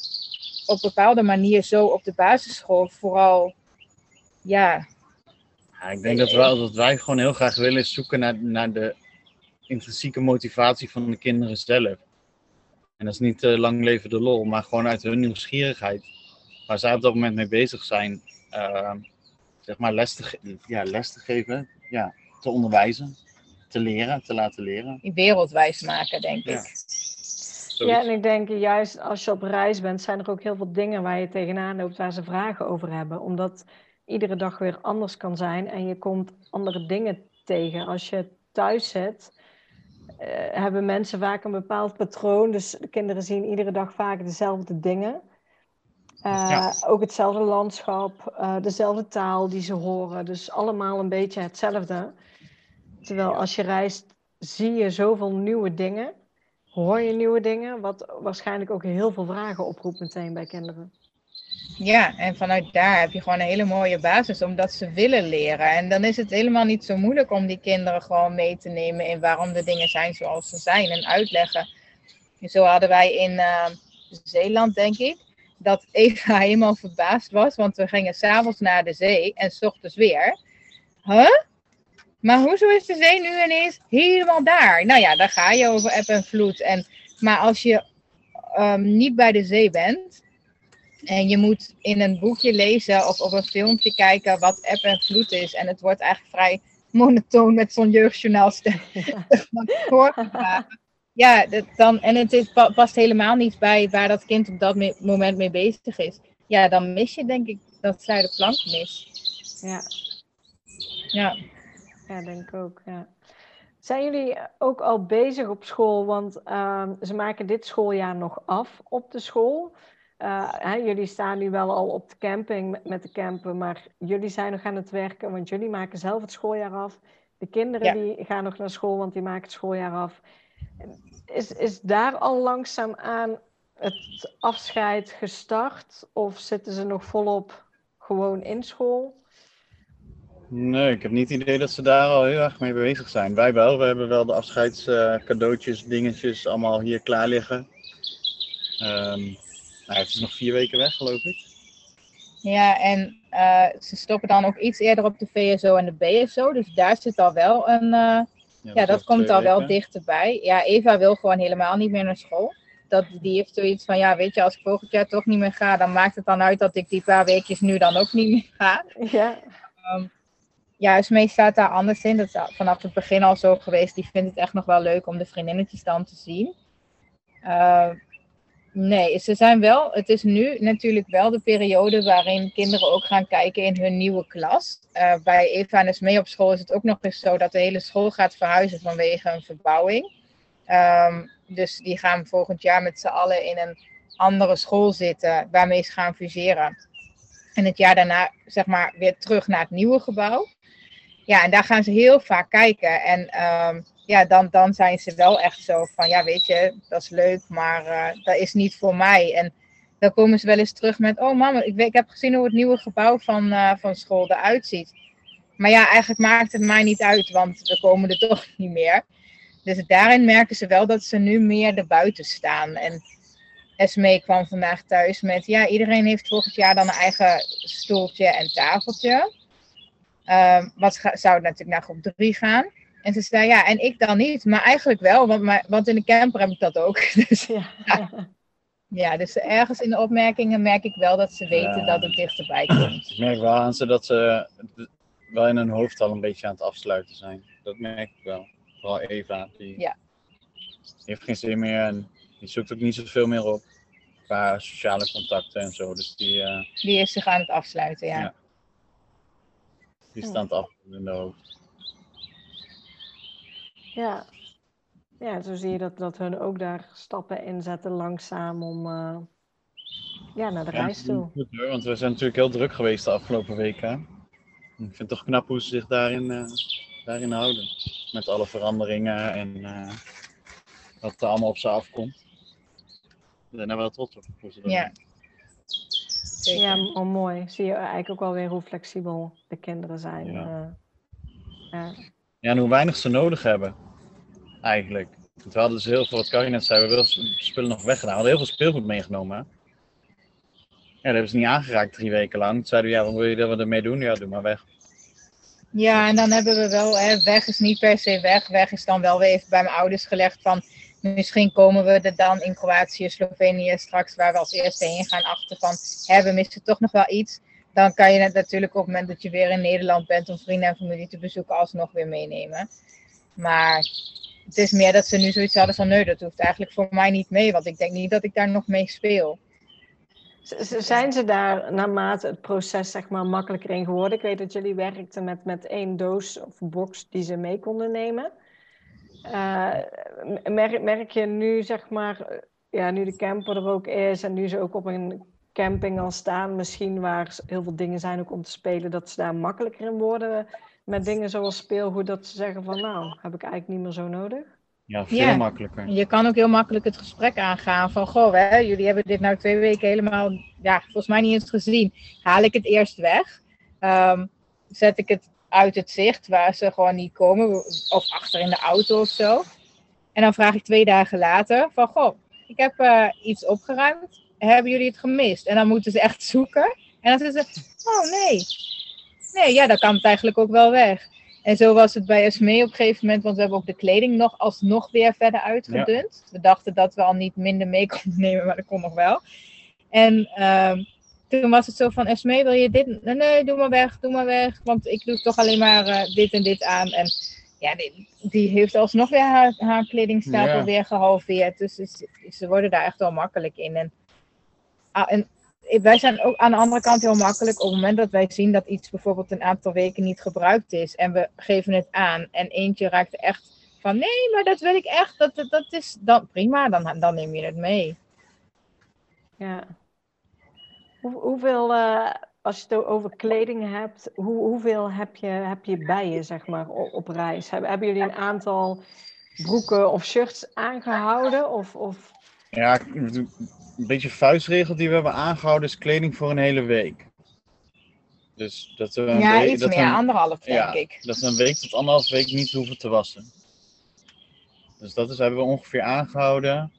op bepaalde manier zo op de basisschool vooral, ja, Ja, ik denk dat, wel, dat wij gewoon heel graag willen zoeken naar, naar de intrinsieke motivatie van de kinderen zelf. En dat is niet uh, lang leven de lol, maar gewoon uit hun nieuwsgierigheid. Waar zij op dat moment mee bezig zijn, uh, zeg maar les te, ja, les te geven, ja, te onderwijzen, te leren, te laten leren. wereldwijs maken, denk Ja. ik. ja, en ik denk juist als je op reis bent, zijn er ook heel veel dingen waar je tegenaan loopt waar ze vragen over hebben. Omdat iedere dag weer anders kan zijn en je komt andere dingen tegen. Als je thuis zit, hebben mensen vaak een bepaald patroon. Dus de kinderen zien iedere dag vaak dezelfde dingen. Eh, Ja. Ook hetzelfde landschap, eh, dezelfde taal die ze horen. Dus allemaal een beetje hetzelfde. Terwijl als je reist, zie je zoveel nieuwe dingen. Hoor je nieuwe dingen, wat waarschijnlijk ook heel veel vragen oproept meteen bij kinderen. Ja, en vanuit daar heb je gewoon een hele mooie basis, omdat ze willen leren. En dan is het helemaal niet zo moeilijk om die kinderen gewoon mee te nemen in waarom de dingen zijn zoals ze zijn en uitleggen. En zo hadden wij in eh, Zeeland, denk ik, dat Eva [LAUGHS] helemaal verbaasd was, want we gingen s'avonds naar de zee en s ochtends weer. Huh? Maar hoezo is de zee nu ineens helemaal daar? Nou ja, daar ga je over eb en vloed. En, maar als je ehm, niet bij de zee bent, en je moet in een boekje lezen of op een filmpje kijken wat eb en vloed is. En het wordt eigenlijk vrij monotoon met zo'n jeugdjournaalstem. [LAUGHS] Ja, dat dan, en het is, pa- past helemaal niet bij waar dat kind op dat me- moment mee bezig is. Ja, dan mis je denk ik dat zij de plank mis. Ja. Ja, Ja, denk ik ook. Ja. Zijn jullie ook al bezig op school? Want ehm, ze maken dit schooljaar nog af op de school. Uh, hè, jullie staan nu wel al op de camping met, de camper, maar jullie zijn nog aan het werken, want jullie maken zelf het schooljaar af. De kinderen die gaan nog naar school, want die maken het schooljaar af. Is, is daar al langzaam aan het afscheid gestart? Of zitten ze nog volop gewoon in school? Nee, ik heb niet het idee dat ze daar al heel erg mee bezig zijn. Wij wel. We hebben wel de afscheidscadeautjes, dingetjes allemaal hier klaar liggen. Um, nou, het is nog vier weken weg, geloof ik. Ja, en uh, ze stoppen dan ook iets eerder op de VSO en de BSO. Dus daar zit al wel een. Uh, ja, dat, ja, dat komt al wel dichterbij. Ja, Eva wil gewoon helemaal niet meer naar school. Dat, die heeft zoiets van: ja, weet je, als ik volgend jaar toch niet meer ga, dan maakt het dan uit dat ik die paar weekjes nu dan ook niet meer ga. Ja. Um, ja, Smee staat daar anders in. Dat is vanaf het begin al zo geweest. Die vindt het echt nog wel leuk om de vriendinnetjes dan te zien. Uh, nee, ze zijn wel. Het is nu natuurlijk wel de periode waarin kinderen ook gaan kijken in hun nieuwe klas. Uh, bij Eva en Smee op school is het ook nog eens zo dat de hele school gaat verhuizen vanwege een verbouwing. Um, dus die gaan volgend jaar met z'n allen in een andere school zitten waarmee ze gaan fuseren. En het jaar daarna, zeg maar, weer terug naar het nieuwe gebouw. Ja, en daar gaan ze heel vaak kijken. En um, ja, dan, dan zijn ze wel echt zo van, ja, weet je, dat is leuk, maar uh, dat is niet voor mij. En dan komen ze wel eens terug met, oh mama, ik, ik heb gezien hoe het nieuwe gebouw van, uh, van school eruit ziet. Maar ja, eigenlijk maakt het mij niet uit, want we komen er [LAUGHS] toch niet meer. Dus daarin merken ze wel dat ze nu meer erbuiten staan. En Esmee kwam vandaag thuis met, ja, iedereen heeft volgend jaar dan een eigen stoeltje en tafeltje. Um, wat zou natuurlijk naar groep 3 gaan? En ze zei, ja, en ik dan niet. Maar eigenlijk wel, want, maar, want in de camper heb ik dat ook. [LAUGHS] Dus, ja. ja. ja. dus ergens in de opmerkingen merk ik wel dat ze weten ja. dat het dichterbij komt. Ik merk wel aan ze dat ze wel in hun hoofd al een beetje aan het afsluiten zijn. Dat merk ik wel. Vooral Eva, die, ja. heeft geen zin meer en die zoekt ook niet zoveel meer op. Qua sociale contacten en zo. Dus die, uh... die is zich aan het afsluiten, ja. ja. Die staat af in de hoofd. Ja. ja, zo zie je dat, dat hun ook daar stappen inzetten langzaam om uh, ja, naar de ja, reis toe. Goed, hoor, want we zijn natuurlijk heel druk geweest de afgelopen weken. Ik vind het toch knap hoe ze zich daarin, uh, daarin houden. Met alle veranderingen en uh, wat er allemaal op ze afkomt. We zijn er wel trots op. Hoe ze ja. Doen. Ja, oh, mooi. Zie je eigenlijk ook wel weer hoe flexibel de kinderen zijn. Ja, ja. Ja en hoe weinig ze nodig hebben. Eigenlijk. We hadden dus heel veel, wat Karin net zei, we willen spullen nog weggedaan. We hadden heel veel speelgoed meegenomen. Ja, dat hebben ze niet aangeraakt drie weken lang. Toen zeiden we, ja, wat wil je dat we ermee doen? Ja, doe maar weg. Ja, en dan hebben we wel, weg is niet per se weg. Weg is dan wel weer even bij mijn ouders gelegd van, Misschien komen we er dan in Kroatië, Slovenië straks, waar we als eerste heen gaan, achter van, hè, we missen toch nog wel iets. Dan kan je het natuurlijk op het moment dat je weer in Nederland bent om vrienden en familie te bezoeken, alsnog weer meenemen. Maar het is meer dat ze nu zoiets hadden van, nee, dat hoeft eigenlijk voor mij niet mee, want ik denk niet dat ik daar nog mee speel. Zijn ze daar naarmate het proces zeg maar, makkelijker in geworden? Ik weet dat jullie werkten met, met één doos of box die ze mee konden nemen. Uh, merk, merk je nu, zeg maar, ja, nu de camper er ook is en nu ze ook op een camping al staan, misschien waar heel veel dingen zijn ook om te spelen, dat ze daar makkelijker in worden met dingen zoals speelgoed, dat ze zeggen van nou, heb ik eigenlijk niet meer zo nodig? Ja, veel ja. makkelijker. Je kan ook heel makkelijk het gesprek aangaan van, goh, hè, jullie hebben dit nou twee weken helemaal, ja, volgens mij niet eens gezien. Haal ik het eerst weg? Um, zet ik het uit het zicht waar ze gewoon niet komen, of achter in de auto of zo. En dan vraag ik twee dagen later van, goh, ik heb uh, iets opgeruimd, hebben jullie het gemist? En dan moeten ze echt zoeken. En dan zeggen ze, oh nee, nee, ja, dan kan het eigenlijk ook wel weg. En zo was het bij Esmee op een gegeven moment, want we hebben ook de kleding nog alsnog weer verder uitgedund. Ja. We dachten dat we al niet minder mee konden nemen, maar dat kon nog wel. En uh, toen was het zo van, Esmee, wil je dit? Nee, doe maar weg, doe maar weg. Want ik doe toch alleen maar uh, dit en dit aan. En ja, die, die heeft alsnog weer haar, haar kledingstapel ja. weer gehalveerd. Dus, dus, ze worden daar echt wel makkelijk in. En, en wij zijn ook aan de andere kant heel makkelijk. Op het moment dat wij zien dat iets bijvoorbeeld een aantal weken niet gebruikt is en we geven het aan en eentje raakt echt van nee, maar dat wil ik echt, dat, dat, dat is dan prima, dan, dan neem je het mee. Ja. Hoe, hoeveel, uh, als je het over kleding hebt, hoe, hoeveel heb je, heb je bij je, zeg maar, op, op reis? Hebben, hebben jullie een aantal broeken of shirts aangehouden? Of, of... Ja, een beetje vuistregel die we hebben aangehouden is kleding voor een hele week. Dus dat we een ja, week, iets dat meer, we een- anderhalf denk ja, ik. dat we een week tot anderhalf week niet hoeven te wassen. Dus dat is, hebben we ongeveer aangehouden.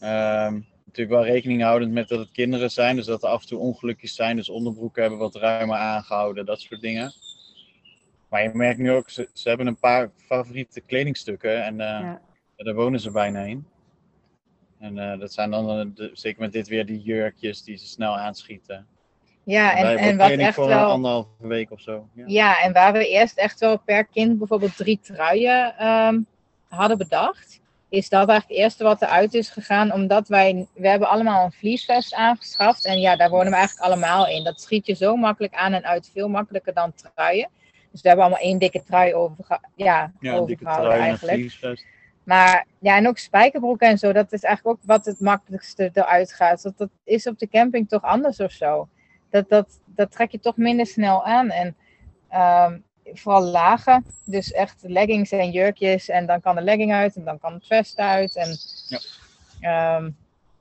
Ehm, natuurlijk wel rekening houdend met dat het kinderen zijn, dus dat er af en toe ongelukjes zijn. Dus onderbroeken hebben we wat ruimer aangehouden, dat soort dingen. Maar je merkt nu ook, ze, ze hebben een paar favoriete kledingstukken en eh, Ja. daar wonen ze bijna in. En eh, dat zijn dan, eh, de- zeker met dit weer, die jurkjes die ze snel aanschieten. Ja, en, en wat echt voor een wel... anderhalve week of zo. Ja. Ja, en waar we eerst echt wel per kind bijvoorbeeld drie truien ehm, hadden bedacht, is dat eigenlijk het eerste wat eruit is gegaan, omdat wij, we hebben allemaal een vliesvest aangeschaft. En ja, daar wonen we eigenlijk allemaal in. Dat schiet je zo makkelijk aan en uit, veel makkelijker dan truien. Dus we hebben allemaal één dikke trui overge ja, Ja, een dikke overgehouden trui en een eigenlijk. vliesvest. Maar ja, en ook spijkerbroeken en zo, dat is eigenlijk ook wat het makkelijkste eruit gaat. Dat, dat is op de camping toch anders of zo. Dat, dat, dat trek je toch minder snel aan. En ehm, vooral lagen, dus echt leggings en jurkjes. En dan kan de legging uit en dan kan het vest uit. En Ja. ja,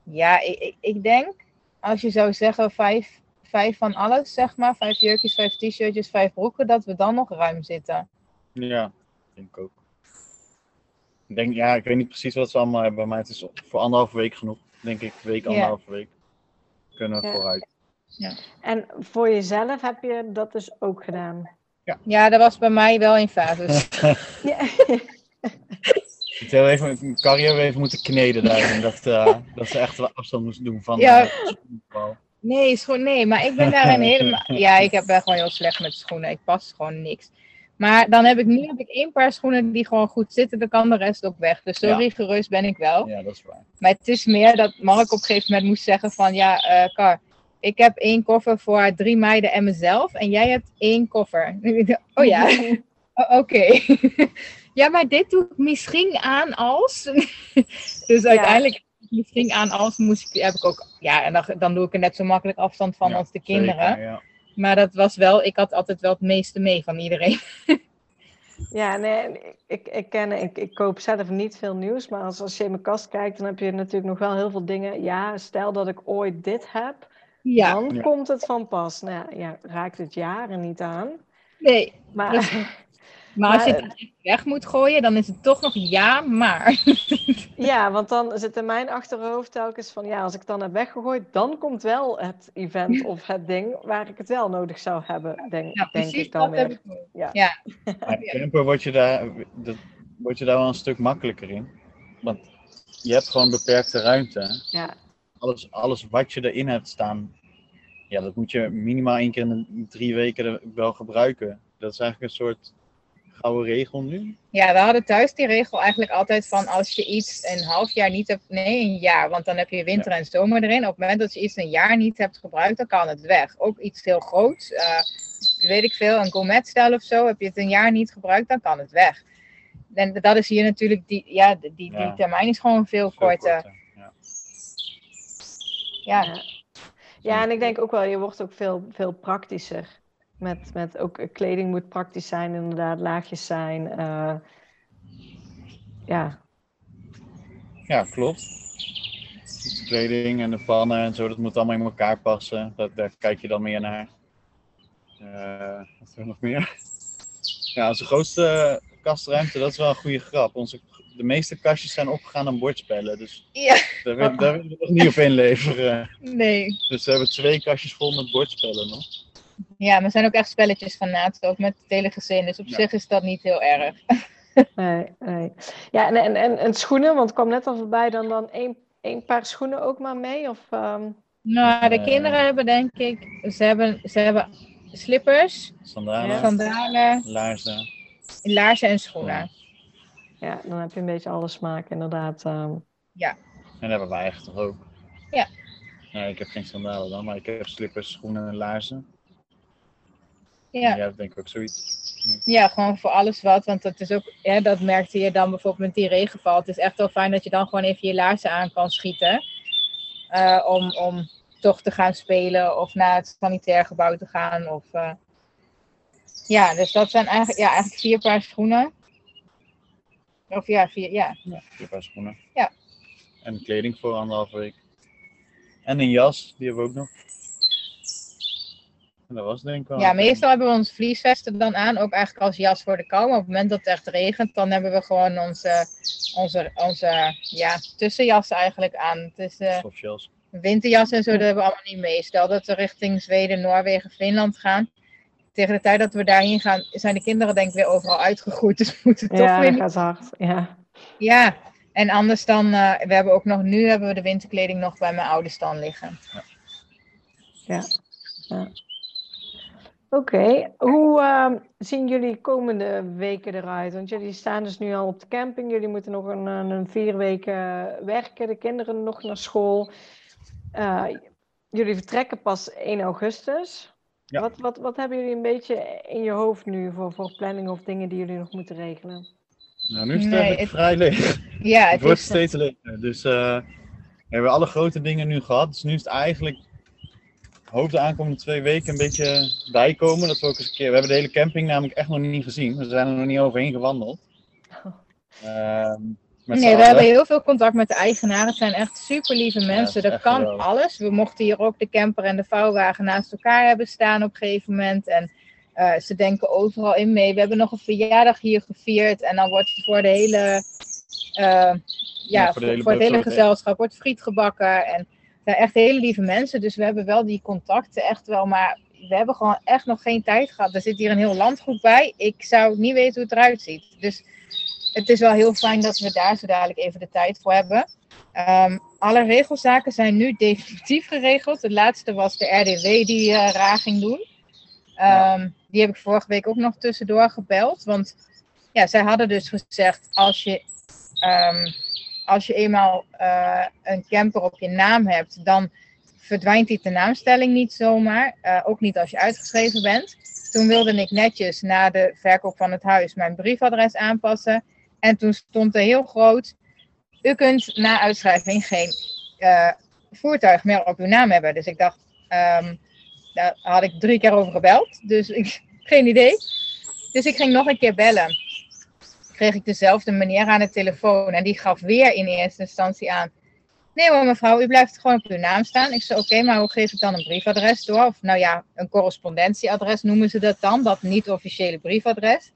ja ik, ik, ik denk, als je zou zeggen vijf, vijf van alles, zeg maar. Vijf jurkjes, vijf t-shirtjes, vijf broeken, dat we dan nog ruim zitten. Ja, denk ik ook. Ik denk, ja, ik weet niet precies wat ze allemaal hebben, maar het is voor anderhalve week genoeg. Denk ik, week, Ja. anderhalve week. Kunnen we Ja. vooruit. En voor jezelf heb je dat dus ook gedaan? Ja, dat was bij mij wel in fases. [LAUGHS] Ja. Ik heb even, we even moeten kneden daarin, dat, eh, dat ze echt wel afstand moesten doen van Ja. eh. Nee, is gewoon, nee, maar ik ben daarin helemaal. [LAUGHS] Ja, ik heb ben gewoon heel slecht met schoenen. Ik pas gewoon niks. Maar dan heb ik nu heb ik één paar schoenen die gewoon goed zitten, dan kan de rest ook weg. Dus zo Ja. rigoureus ben ik wel. Ja, dat is waar. Maar het is meer dat Mark op een gegeven moment moest zeggen van ja, eh Kar, ik heb één koffer voor drie meiden en mezelf en jij hebt één koffer. Oh ja, [LAUGHS] O- oké. [LAUGHS] ja, maar dit doe ik misschien aan als. [LAUGHS] dus uiteindelijk misschien aan als moest ik, heb ik ook, ja, en dan, dan doe ik er net zo makkelijk afstand van Ja, als de kinderen. Zeker, ja. Maar dat was wel, ik had altijd wel het meeste mee van iedereen. [LAUGHS] Ja, nee, ik, ik, ken, ik, ik koop zelf niet veel nieuws, maar als, als je in mijn kast kijkt, dan heb je natuurlijk nog wel heel veel dingen. Ja, stel dat ik ooit dit heb, Ja, dan Ja. komt het van pas. Nou ja, ja, raakt het jaren niet aan. nee. Maar [LAUGHS] Maar als je het weg moet gooien, dan is het toch nog ja, maar. [LAUGHS] ja, want dan zit in mijn achterhoofd telkens van, ja, als ik het dan heb weggegooid, dan komt wel het event of het ding waar ik het wel nodig zou hebben, denk, Ja, denk precies ik dan dat heb weer. ik. Ja. Ja. [LAUGHS] Camper word je, daar, dat, word je daar wel een stuk makkelijker in. Want je hebt gewoon beperkte ruimte. Ja, Alles, alles wat je erin hebt staan, ja, dat moet je minimaal één keer in de drie weken wel gebruiken. Dat is eigenlijk een soort gouden regel nu. Ja, we hadden thuis die regel eigenlijk altijd van als je iets een half jaar niet hebt, nee, een jaar, want dan heb je winter en zomer erin. Op het moment dat je iets een jaar niet hebt gebruikt, dan kan het weg. Ook iets heel groots, eh, weet ik veel, een gourmetstijl of zo, heb je het een jaar niet gebruikt, dan kan het weg. En dat is hier natuurlijk, die, ja, die, die Ja. termijn is gewoon veel Veel korter. korter, Ja. Ja, Ja. ja, en ik denk ook wel, je wordt ook veel, veel praktischer. Met, met ook kleding moet praktisch zijn, inderdaad, laagjes zijn. eh, ja, ja, klopt. De kleding en de pannen en zo, dat moet allemaal in elkaar passen. Dat, daar kijk je dan meer naar. Eh, wat hebben we nog meer? Ja, onze grootste kastruimte, dat is wel een goede grap. Onze, de meeste kastjes zijn opgegaan aan bordspellen, dus ja daar daar willen we nog niet op inleveren. nee. Dus we hebben twee kastjes vol met bordspellen nog. Ja, maar er zijn ook echt spelletjes van naast, ook met het hele gezin. Dus op Ja. zich is dat niet heel erg. [LAUGHS] nee, nee. Ja, en, en, en, en schoenen, want het kwam net al voorbij, dan, dan één, één paar schoenen ook maar mee? Of, ehm, Nou, de Eh. kinderen hebben denk ik, ze hebben, ze hebben slippers, Sandalen, Ja. sandalen, laarzen. laarzen en schoenen. ja, dan heb je een beetje alle smaak, inderdaad. ehm. En dat hebben wij echt toch ook. Nee, ik heb geen sandalen dan, maar ik heb slippers, schoenen en laarzen. Ja. Hebt denk ik ook zoiets. Ja, gewoon voor alles wat. Want dat is ook, ja, dat merkte je dan bijvoorbeeld met die regenval. Het is echt wel fijn dat je dan gewoon even je laarzen aan kan schieten. eh, om, om toch te gaan spelen of naar het sanitair gebouw te gaan. Of, eh, Ja, dus dat zijn eigenlijk, ja, eigenlijk vier paar schoenen. Of ja, vier, ja. Ja, vier paar schoenen. Ja. En kleding voor anderhalve week. En een jas, die hebben we ook nog. En dat was het denk ik wel. Ja, meestal hebben we onze vliesvesten dan aan, ook eigenlijk als jas voor de kou. Maar op het moment dat het echt regent, dan hebben we gewoon onze, onze, onze ja, tussenjassen eigenlijk aan. Het is eh, winterjas en zo, dat hebben we allemaal niet mee. Stel dat we richting Zweden, Noorwegen, Finland gaan. Tegen de tijd dat we daarheen gaan, zijn de kinderen denk ik weer overal uitgegroeid. [LAUGHS] Dus we moeten toch Ja, weer gaat hard. Ja. Ja, en anders dan, eh, we hebben ook nog, nu hebben we de winterkleding nog bij mijn ouders dan liggen. Ja. ja. Oké, hoe ehm, zien jullie komende weken eruit? Want jullie staan dus nu al op de camping. Jullie moeten nog een, een, vier weken werken. De kinderen nog naar school. Eh, jullie vertrekken pas 1 augustus. Ja. Wat, wat, wat hebben jullie een beetje in je hoofd nu voor, voor planning of dingen die jullie nog moeten regelen? Nou, nu is het Nee, eigenlijk het- vrij leeg. Ja, [LAUGHS] Het het wordt is, steeds leger. Dus eh, we hebben alle grote dingen nu gehad. Dus nu is het eigenlijk hoop de aankomende twee weken een beetje bijkomen. Dat we ook eens een keer. We hebben de hele camping namelijk echt nog niet gezien. We zijn er nog niet overheen gewandeld. Ehm, met z'n Nee, we hebben heel veel contact met de eigenaren. Het zijn echt super lieve mensen. dat kan geweldig. alles. We mochten hier ook de camper en de vouwwagen naast elkaar hebben staan op een gegeven moment. En eh, ze denken overal in mee. We hebben nog een verjaardag hier gevierd. En dan wordt voor de hele, eh, ja, voor voor, de hele voor het hele gezelschap wordt friet gebakken. En zijn echt hele lieve mensen. Dus we hebben wel die contacten echt wel. Maar we hebben gewoon echt nog geen tijd gehad. Er zit hier een heel landgoed bij. Ik zou niet weten hoe het eruit ziet. Dus het is wel heel fijn dat we daar zo dadelijk even de tijd voor hebben. Ehm, alle regelzaken zijn nu definitief geregeld. Het laatste was de RDW die raar ging doen. Ehm, Die heb ik vorige week ook nog tussendoor gebeld. Want ja, zij hadden dus gezegd: als je, ehm, als je eenmaal eh, een camper op je naam hebt, dan verdwijnt die tenaamstelling niet zomaar. Eh, ook niet als je uitgeschreven bent. Toen wilde ik netjes na de verkoop van het huis mijn briefadres aanpassen. En toen stond er heel groot: U kunt na uitschrijving geen eh, voertuig meer op uw naam hebben. Dus ik dacht, ehm, daar had ik drie keer over gebeld. Dus ik, [LAUGHS] geen idee. Dus ik ging nog een keer bellen. Kreeg ik dezelfde meneer aan de telefoon. En die gaf weer in eerste instantie aan. Nee hoor mevrouw, u blijft gewoon op uw naam staan. Ik zei oké, maar hoe geef ik dan een briefadres door? Of nou ja, een correspondentieadres noemen ze dat dan. Dat niet-officiële briefadres.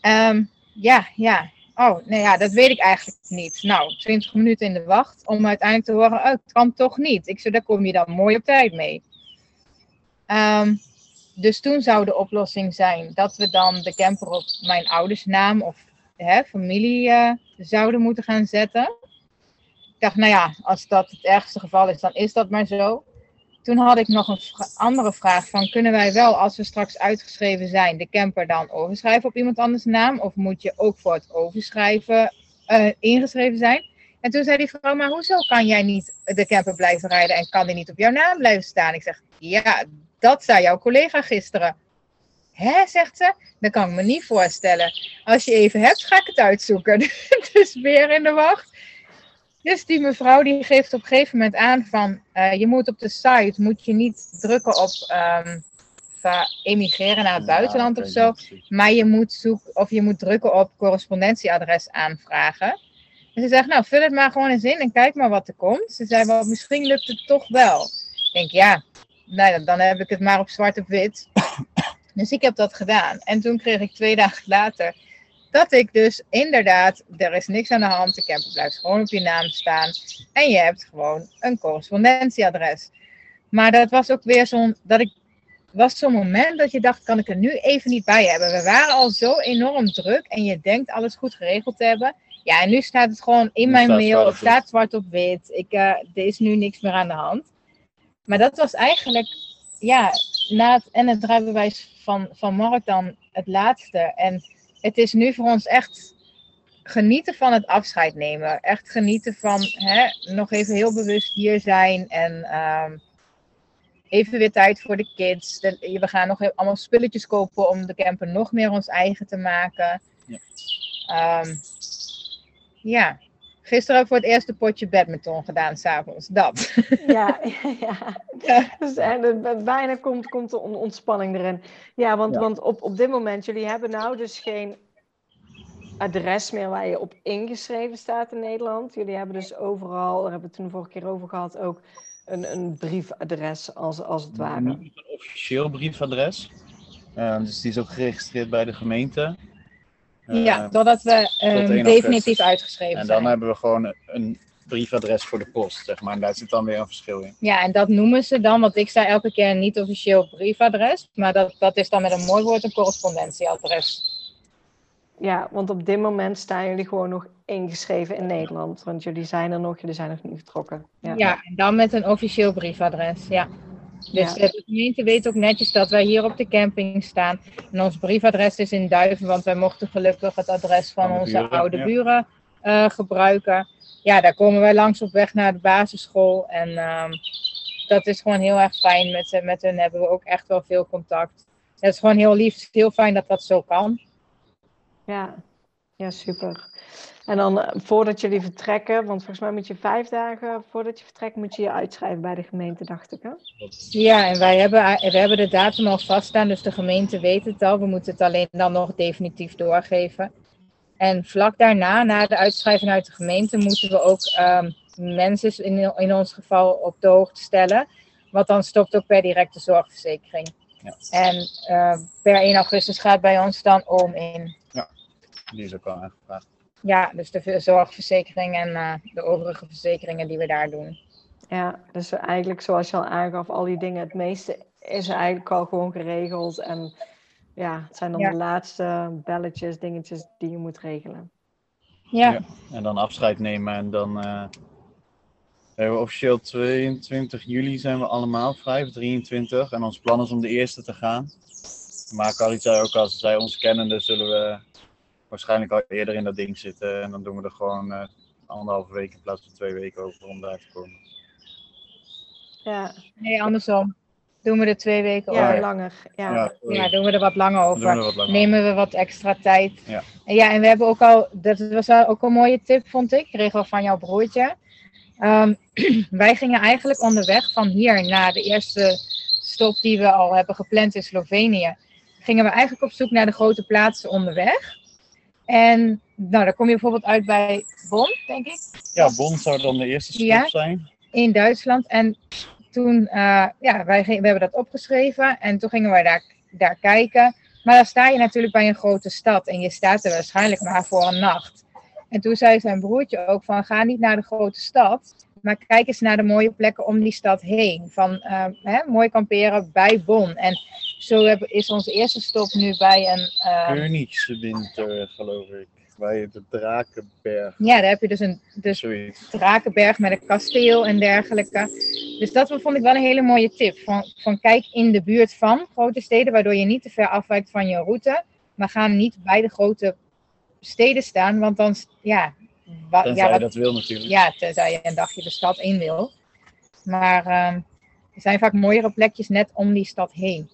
Ehm, ja, ja. Oh, nee ja, dat weet ik eigenlijk niet. Nou, 20 minuten in de wacht om uiteindelijk te horen, oh, het kan toch niet. Ik zei, daar kom je dan mooi op tijd mee. Ehm, dus toen zou de oplossing zijn dat we dan de camper op mijn ouders naam of hè, familie eh, zouden moeten gaan zetten. Ik dacht, nou ja, als dat het ergste geval is, dan is dat maar zo. Toen had ik nog een andere vraag van, kunnen wij wel, als we straks uitgeschreven zijn, de camper dan overschrijven op iemand anders naam? Of moet je ook voor het overschrijven eh, ingeschreven zijn? En toen zei die vrouw, maar hoezo kan jij niet de camper blijven rijden en kan die niet op jouw naam blijven staan? Ik zeg, ja, dat zei jouw collega gisteren. Hè, zegt ze, dat kan ik me niet voorstellen. Als je even hebt, ga ik het uitzoeken. [LAUGHS] dus weer in de wacht. Dus die mevrouw die geeft op een gegeven moment aan van, eh, je moet op de site, moet je niet drukken op ehm, emigreren naar het buitenland Ja, of zo. Maar je moet zoeken of je moet drukken op correspondentieadres aanvragen. En ze zegt, nou, vul het maar gewoon eens in en kijk maar wat er komt. Ze zei, wel, misschien lukt het toch wel. Ik denk, ja, nou, dan- heb ik het maar op zwart op wit. [COUGHS] Dus ik heb dat gedaan. En toen kreeg ik twee dagen later dat ik dus inderdaad, er is niks aan de hand. De camper blijft gewoon op je naam staan. En je hebt gewoon een correspondentieadres. Maar dat was ook weer zo'n, dat ik was zo'n moment dat je dacht, kan ik er nu even niet bij hebben. We waren al zo enorm druk en je denkt alles goed geregeld te hebben. Ja, en nu staat het gewoon in Nu mijn mail. Het staat zwart op wit. Ik, eh, er is nu niks meer aan de hand. Maar dat was eigenlijk, ja, na het, en het rijbewijs van, van Mark dan het laatste. En het is nu voor ons echt genieten van het afscheid nemen. Echt genieten van hè, nog even heel bewust hier zijn. En ehm, even weer tijd voor de kids. De- we gaan nog even allemaal spulletjes kopen om de camper nog meer ons eigen te maken. Ja. Ehm, ja. Gisteren voor het eerste potje badminton gedaan, s'avonds. Dat. Ja, ja. [LAUGHS] Ja. Dus, en, eh, bijna komt, komt de on- ontspanning erin. Ja, want, Ja. want op, op dit moment, jullie hebben nou dus geen adres meer waar je op ingeschreven staat in Nederland. Jullie hebben dus overal, daar hebben we het toen de vorige keer over gehad, ook een, een briefadres als, als het ware. Niet een officieel briefadres. Eh, dus die is ook geregistreerd bij de gemeente. Ja, totdat we ehm, 1 augustus. definitief uitgeschreven En zijn. dan hebben we gewoon een briefadres voor de post, zeg maar. En daar zit dan weer een verschil in. Ja, en dat noemen ze dan, want ik zei elke keer een niet officieel briefadres. Maar dat, dat is dan met een mooi woord een correspondentieadres. Ja, want op dit moment staan jullie gewoon nog ingeschreven in Nederland. Want jullie zijn er nog, jullie zijn nog niet vertrokken. Ja. Ja, en dan met een officieel briefadres. Ja. Dus Ja. de gemeente weet ook netjes dat wij hier op de camping staan. En ons briefadres is in Duiven, want wij mochten gelukkig het adres van, onze buren, oude ja. buren eh, gebruiken. Ja, daar komen wij langs op weg naar de basisschool. En ehm, dat is gewoon heel erg fijn. Met, ze- met hun hebben we ook echt wel veel contact. Het is gewoon heel lief. Heel fijn dat dat zo kan. Ja, ja, super. En dan eh, voordat jullie vertrekken, want volgens mij moet je vijf dagen voordat je vertrekt, moet je je uitschrijven bij de gemeente, dacht ik. Hè? Ja, en wij hebben, we hebben de datum al vaststaan, dus de gemeente weet het al. We moeten het alleen dan nog definitief doorgeven. En vlak daarna, na de uitschrijving uit de gemeente, moeten we ook ehm, mensen in, in ons geval op de hoogte stellen. Want dan stopt ook per directe zorgverzekering. Ja. En eh, per 1 augustus gaat bij ons dan oom in. Die is ook al aangevraagd. Ja, dus de zorgverzekering en eh, de overige verzekeringen die we daar doen. Ja, dus eigenlijk zoals je al aangaf, al die dingen, het meeste is eigenlijk al gewoon geregeld. En ja, het zijn dan Ja. de laatste belletjes, dingetjes die je moet regelen. Ja, Ja. En dan afscheid nemen en dan eh, hebben we officieel 22 juli zijn we allemaal vrij, of 23. En ons plan is om de eerste te gaan. Maar Carly zei ook als zij ons kennen, dan zullen we waarschijnlijk al eerder in dat ding zitten. En dan doen we er gewoon eh, anderhalve week in plaats van twee weken over om daar te komen. Ja, nee, andersom. Doen we er twee weken ja, over. langer. Ja. Ja, sorry. Ja, doen we er wat langer Dan over. doen we wat langer. nemen we wat extra tijd. Ja. En ja, en we hebben ook al, dat was wel ook een mooie tip, vond ik. Kreeg al van jouw broertje. Ehm, [CLEARS THROAT] wij gingen eigenlijk onderweg van hier naar de eerste stop die we al hebben gepland in Slovenië. Gingen we eigenlijk op zoek naar de grote plaatsen onderweg. En nou, dan kom je bijvoorbeeld uit bij Bonn, denk ik, Ja, Bonn zou dan de eerste stop Ja. zijn. in Duitsland. En toen, eh, ja, wij we hebben dat opgeschreven en toen gingen wij daar, daar kijken. Maar dan sta je natuurlijk bij een grote stad en je staat er waarschijnlijk maar voor een nacht. En toen zei zijn broertje ook van ga niet naar de grote stad, maar kijk eens naar de mooie plekken om die stad heen. Van eh, hè, mooi kamperen bij Bonn. En zo heb- is onze eerste stop nu bij een, eh, Koningswinter, geloof ik. Bij de Drakenberg, ja, daar heb je dus een, dus zoiets. Drakenberg met een kasteel en dergelijke. Dus dat vond ik wel een hele mooie tip. Van, van kijk in de buurt van grote steden, waardoor je niet te ver afwijkt van je route. Maar ga niet bij de grote steden staan, want dan, ja, wa- Tenzij ja, wat- dat wil natuurlijk. ja, tenzij je een dagje de stad in wil. Maar ehm, er zijn vaak mooiere plekjes net om die stad heen.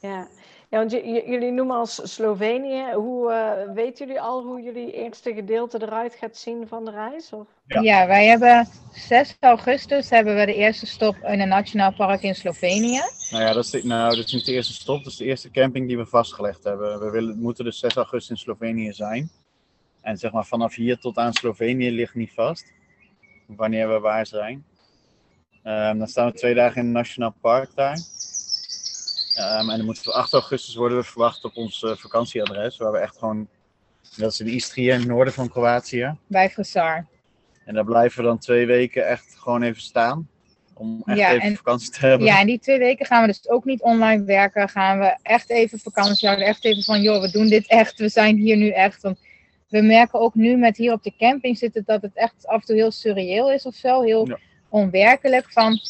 Ja, ja want jullie noemen als Slovenië. Hoe eh, weten jullie al hoe jullie eerste gedeelte eruit gaat zien van de reis? Of? Ja. Ja. wij hebben 6 augustus hebben we de eerste stop in een nationaal park in Slovenië. Nou ja, dat is, de- nou, dat is niet de eerste stop, dat is de eerste camping die we vastgelegd hebben. We willen, moeten dus 6 augustus in Slovenië zijn. En zeg maar vanaf hier tot aan Slovenië ligt niet vast. Wanneer we waar zijn. Ehm, dan staan we twee dagen in het Nationaal Park daar. Ehm, en dan moeten we 8 augustus worden we verwacht op ons eh, vakantieadres. Waar we echt gewoon, dat is in Istrië in het noorden van Kroatië. bij Frisar. En daar blijven we dan twee weken echt gewoon even staan. Om echt Ja, even en- vakantie te hebben. Ja, en die twee weken gaan we dus ook niet online werken. Gaan we echt even vakantie houden. Echt even van, joh, we doen dit echt. We zijn hier nu echt. Want we merken ook nu met hier op de camping zitten dat het echt af en toe heel surreëel is of zo. Heel Ja. onwerkelijk. Van,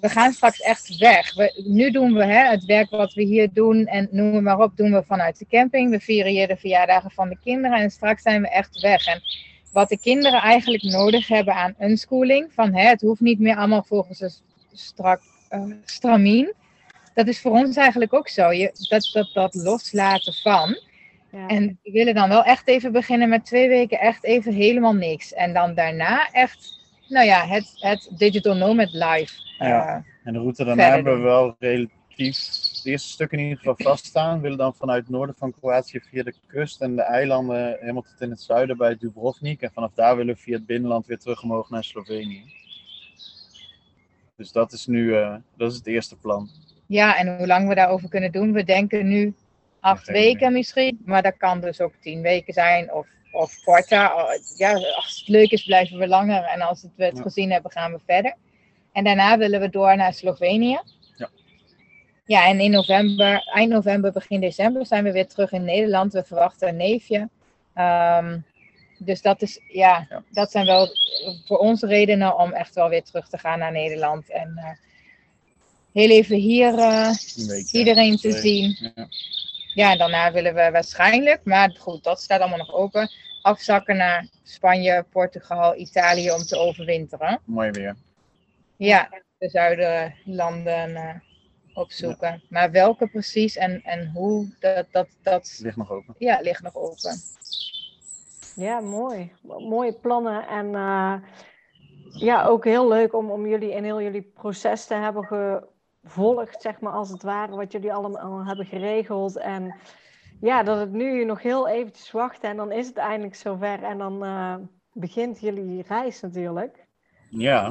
we gaan straks echt weg. We, nu doen we hè, het werk wat we hier doen en noem maar op, doen we vanuit de camping. We vieren hier de verjaardagen van de kinderen en straks zijn we echt weg. En wat de kinderen eigenlijk nodig hebben aan unschooling, van hè, het hoeft niet meer allemaal volgens een strak, uh, stramien. Dat is voor ons eigenlijk ook zo. Je, dat, dat, dat loslaten van. Ja. En we willen dan wel echt even beginnen met twee weken echt even helemaal niks. En dan daarna echt, nou ja, het, het Digital Nomad Live. Ja. Uh, en de route daarna hebben we wel relatief het eerste stuk in ieder geval vaststaan. We willen dan vanuit het noorden van Kroatië via de kust en de eilanden helemaal tot in het zuiden bij Dubrovnik. En vanaf daar willen we via het binnenland weer terug omhoog naar Slovenië. Dus dat is nu uh, dat is het eerste plan. Ja, en hoe lang we daarover kunnen doen. We denken nu acht weken misschien, maar dat kan dus ook tien weken zijn of, of korter. Ja, als het leuk is, blijven we langer. En als we het ja. gezien hebben, gaan we verder. En daarna willen we door naar Slovenië. Ja. Ja, en in november, eind november, begin december zijn we weer terug in Nederland. We verwachten een neefje. Um, dus dat, is, ja, ja, dat zijn wel voor ons redenen om echt wel weer terug te gaan naar Nederland. En uh, heel even hier uh, week, iedereen te zien. Ja. Ja, en daarna willen we waarschijnlijk, maar goed, dat staat allemaal nog open, afzakken naar Spanje, Portugal, Italië om te overwinteren. Mooi weer. Ja, de zuiderlanden uh, opzoeken. Ja. Maar welke precies en, en hoe, dat, dat, dat... Ligt nog open. Ja, ligt nog open. Ja, mooi. Mooie plannen en uh, ja, ook heel leuk om, om jullie in heel jullie proces te hebben gevolgd, zeg maar als het ware, wat jullie allemaal hebben geregeld. En ja, dat het nu nog heel eventjes wachten en dan is het eindelijk zover en dan uh, begint jullie reis natuurlijk. Ja.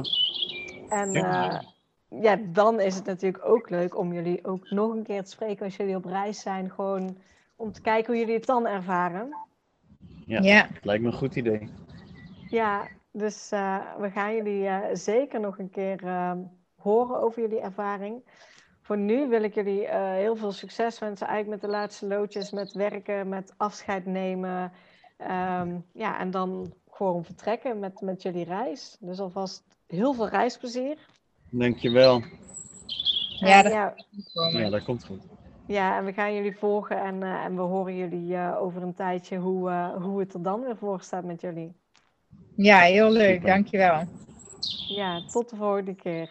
En uh, ja, dan is het natuurlijk ook leuk om jullie ook nog een keer te spreken als jullie op reis zijn. Gewoon om te kijken hoe jullie het dan ervaren. Ja, ja. lijkt me een goed idee. Ja, dus uh, we gaan jullie uh, zeker nog een keer uh, horen over jullie ervaring. Voor nu wil ik jullie heel veel succes wensen eigenlijk met de laatste loodjes, met werken, met afscheid nemen. Um, ja, en dan gewoon vertrekken met, met jullie reis. Dus alvast heel veel reisplezier. Dankjewel. Ja, dat, ja, ja, dat komt goed. Ja, en we gaan jullie volgen en, uh, en we horen jullie uh, over een tijdje hoe, uh, hoe het er dan weer voor staat met jullie. Ja, heel leuk. Super. Dankjewel. Ja, tot de volgende keer.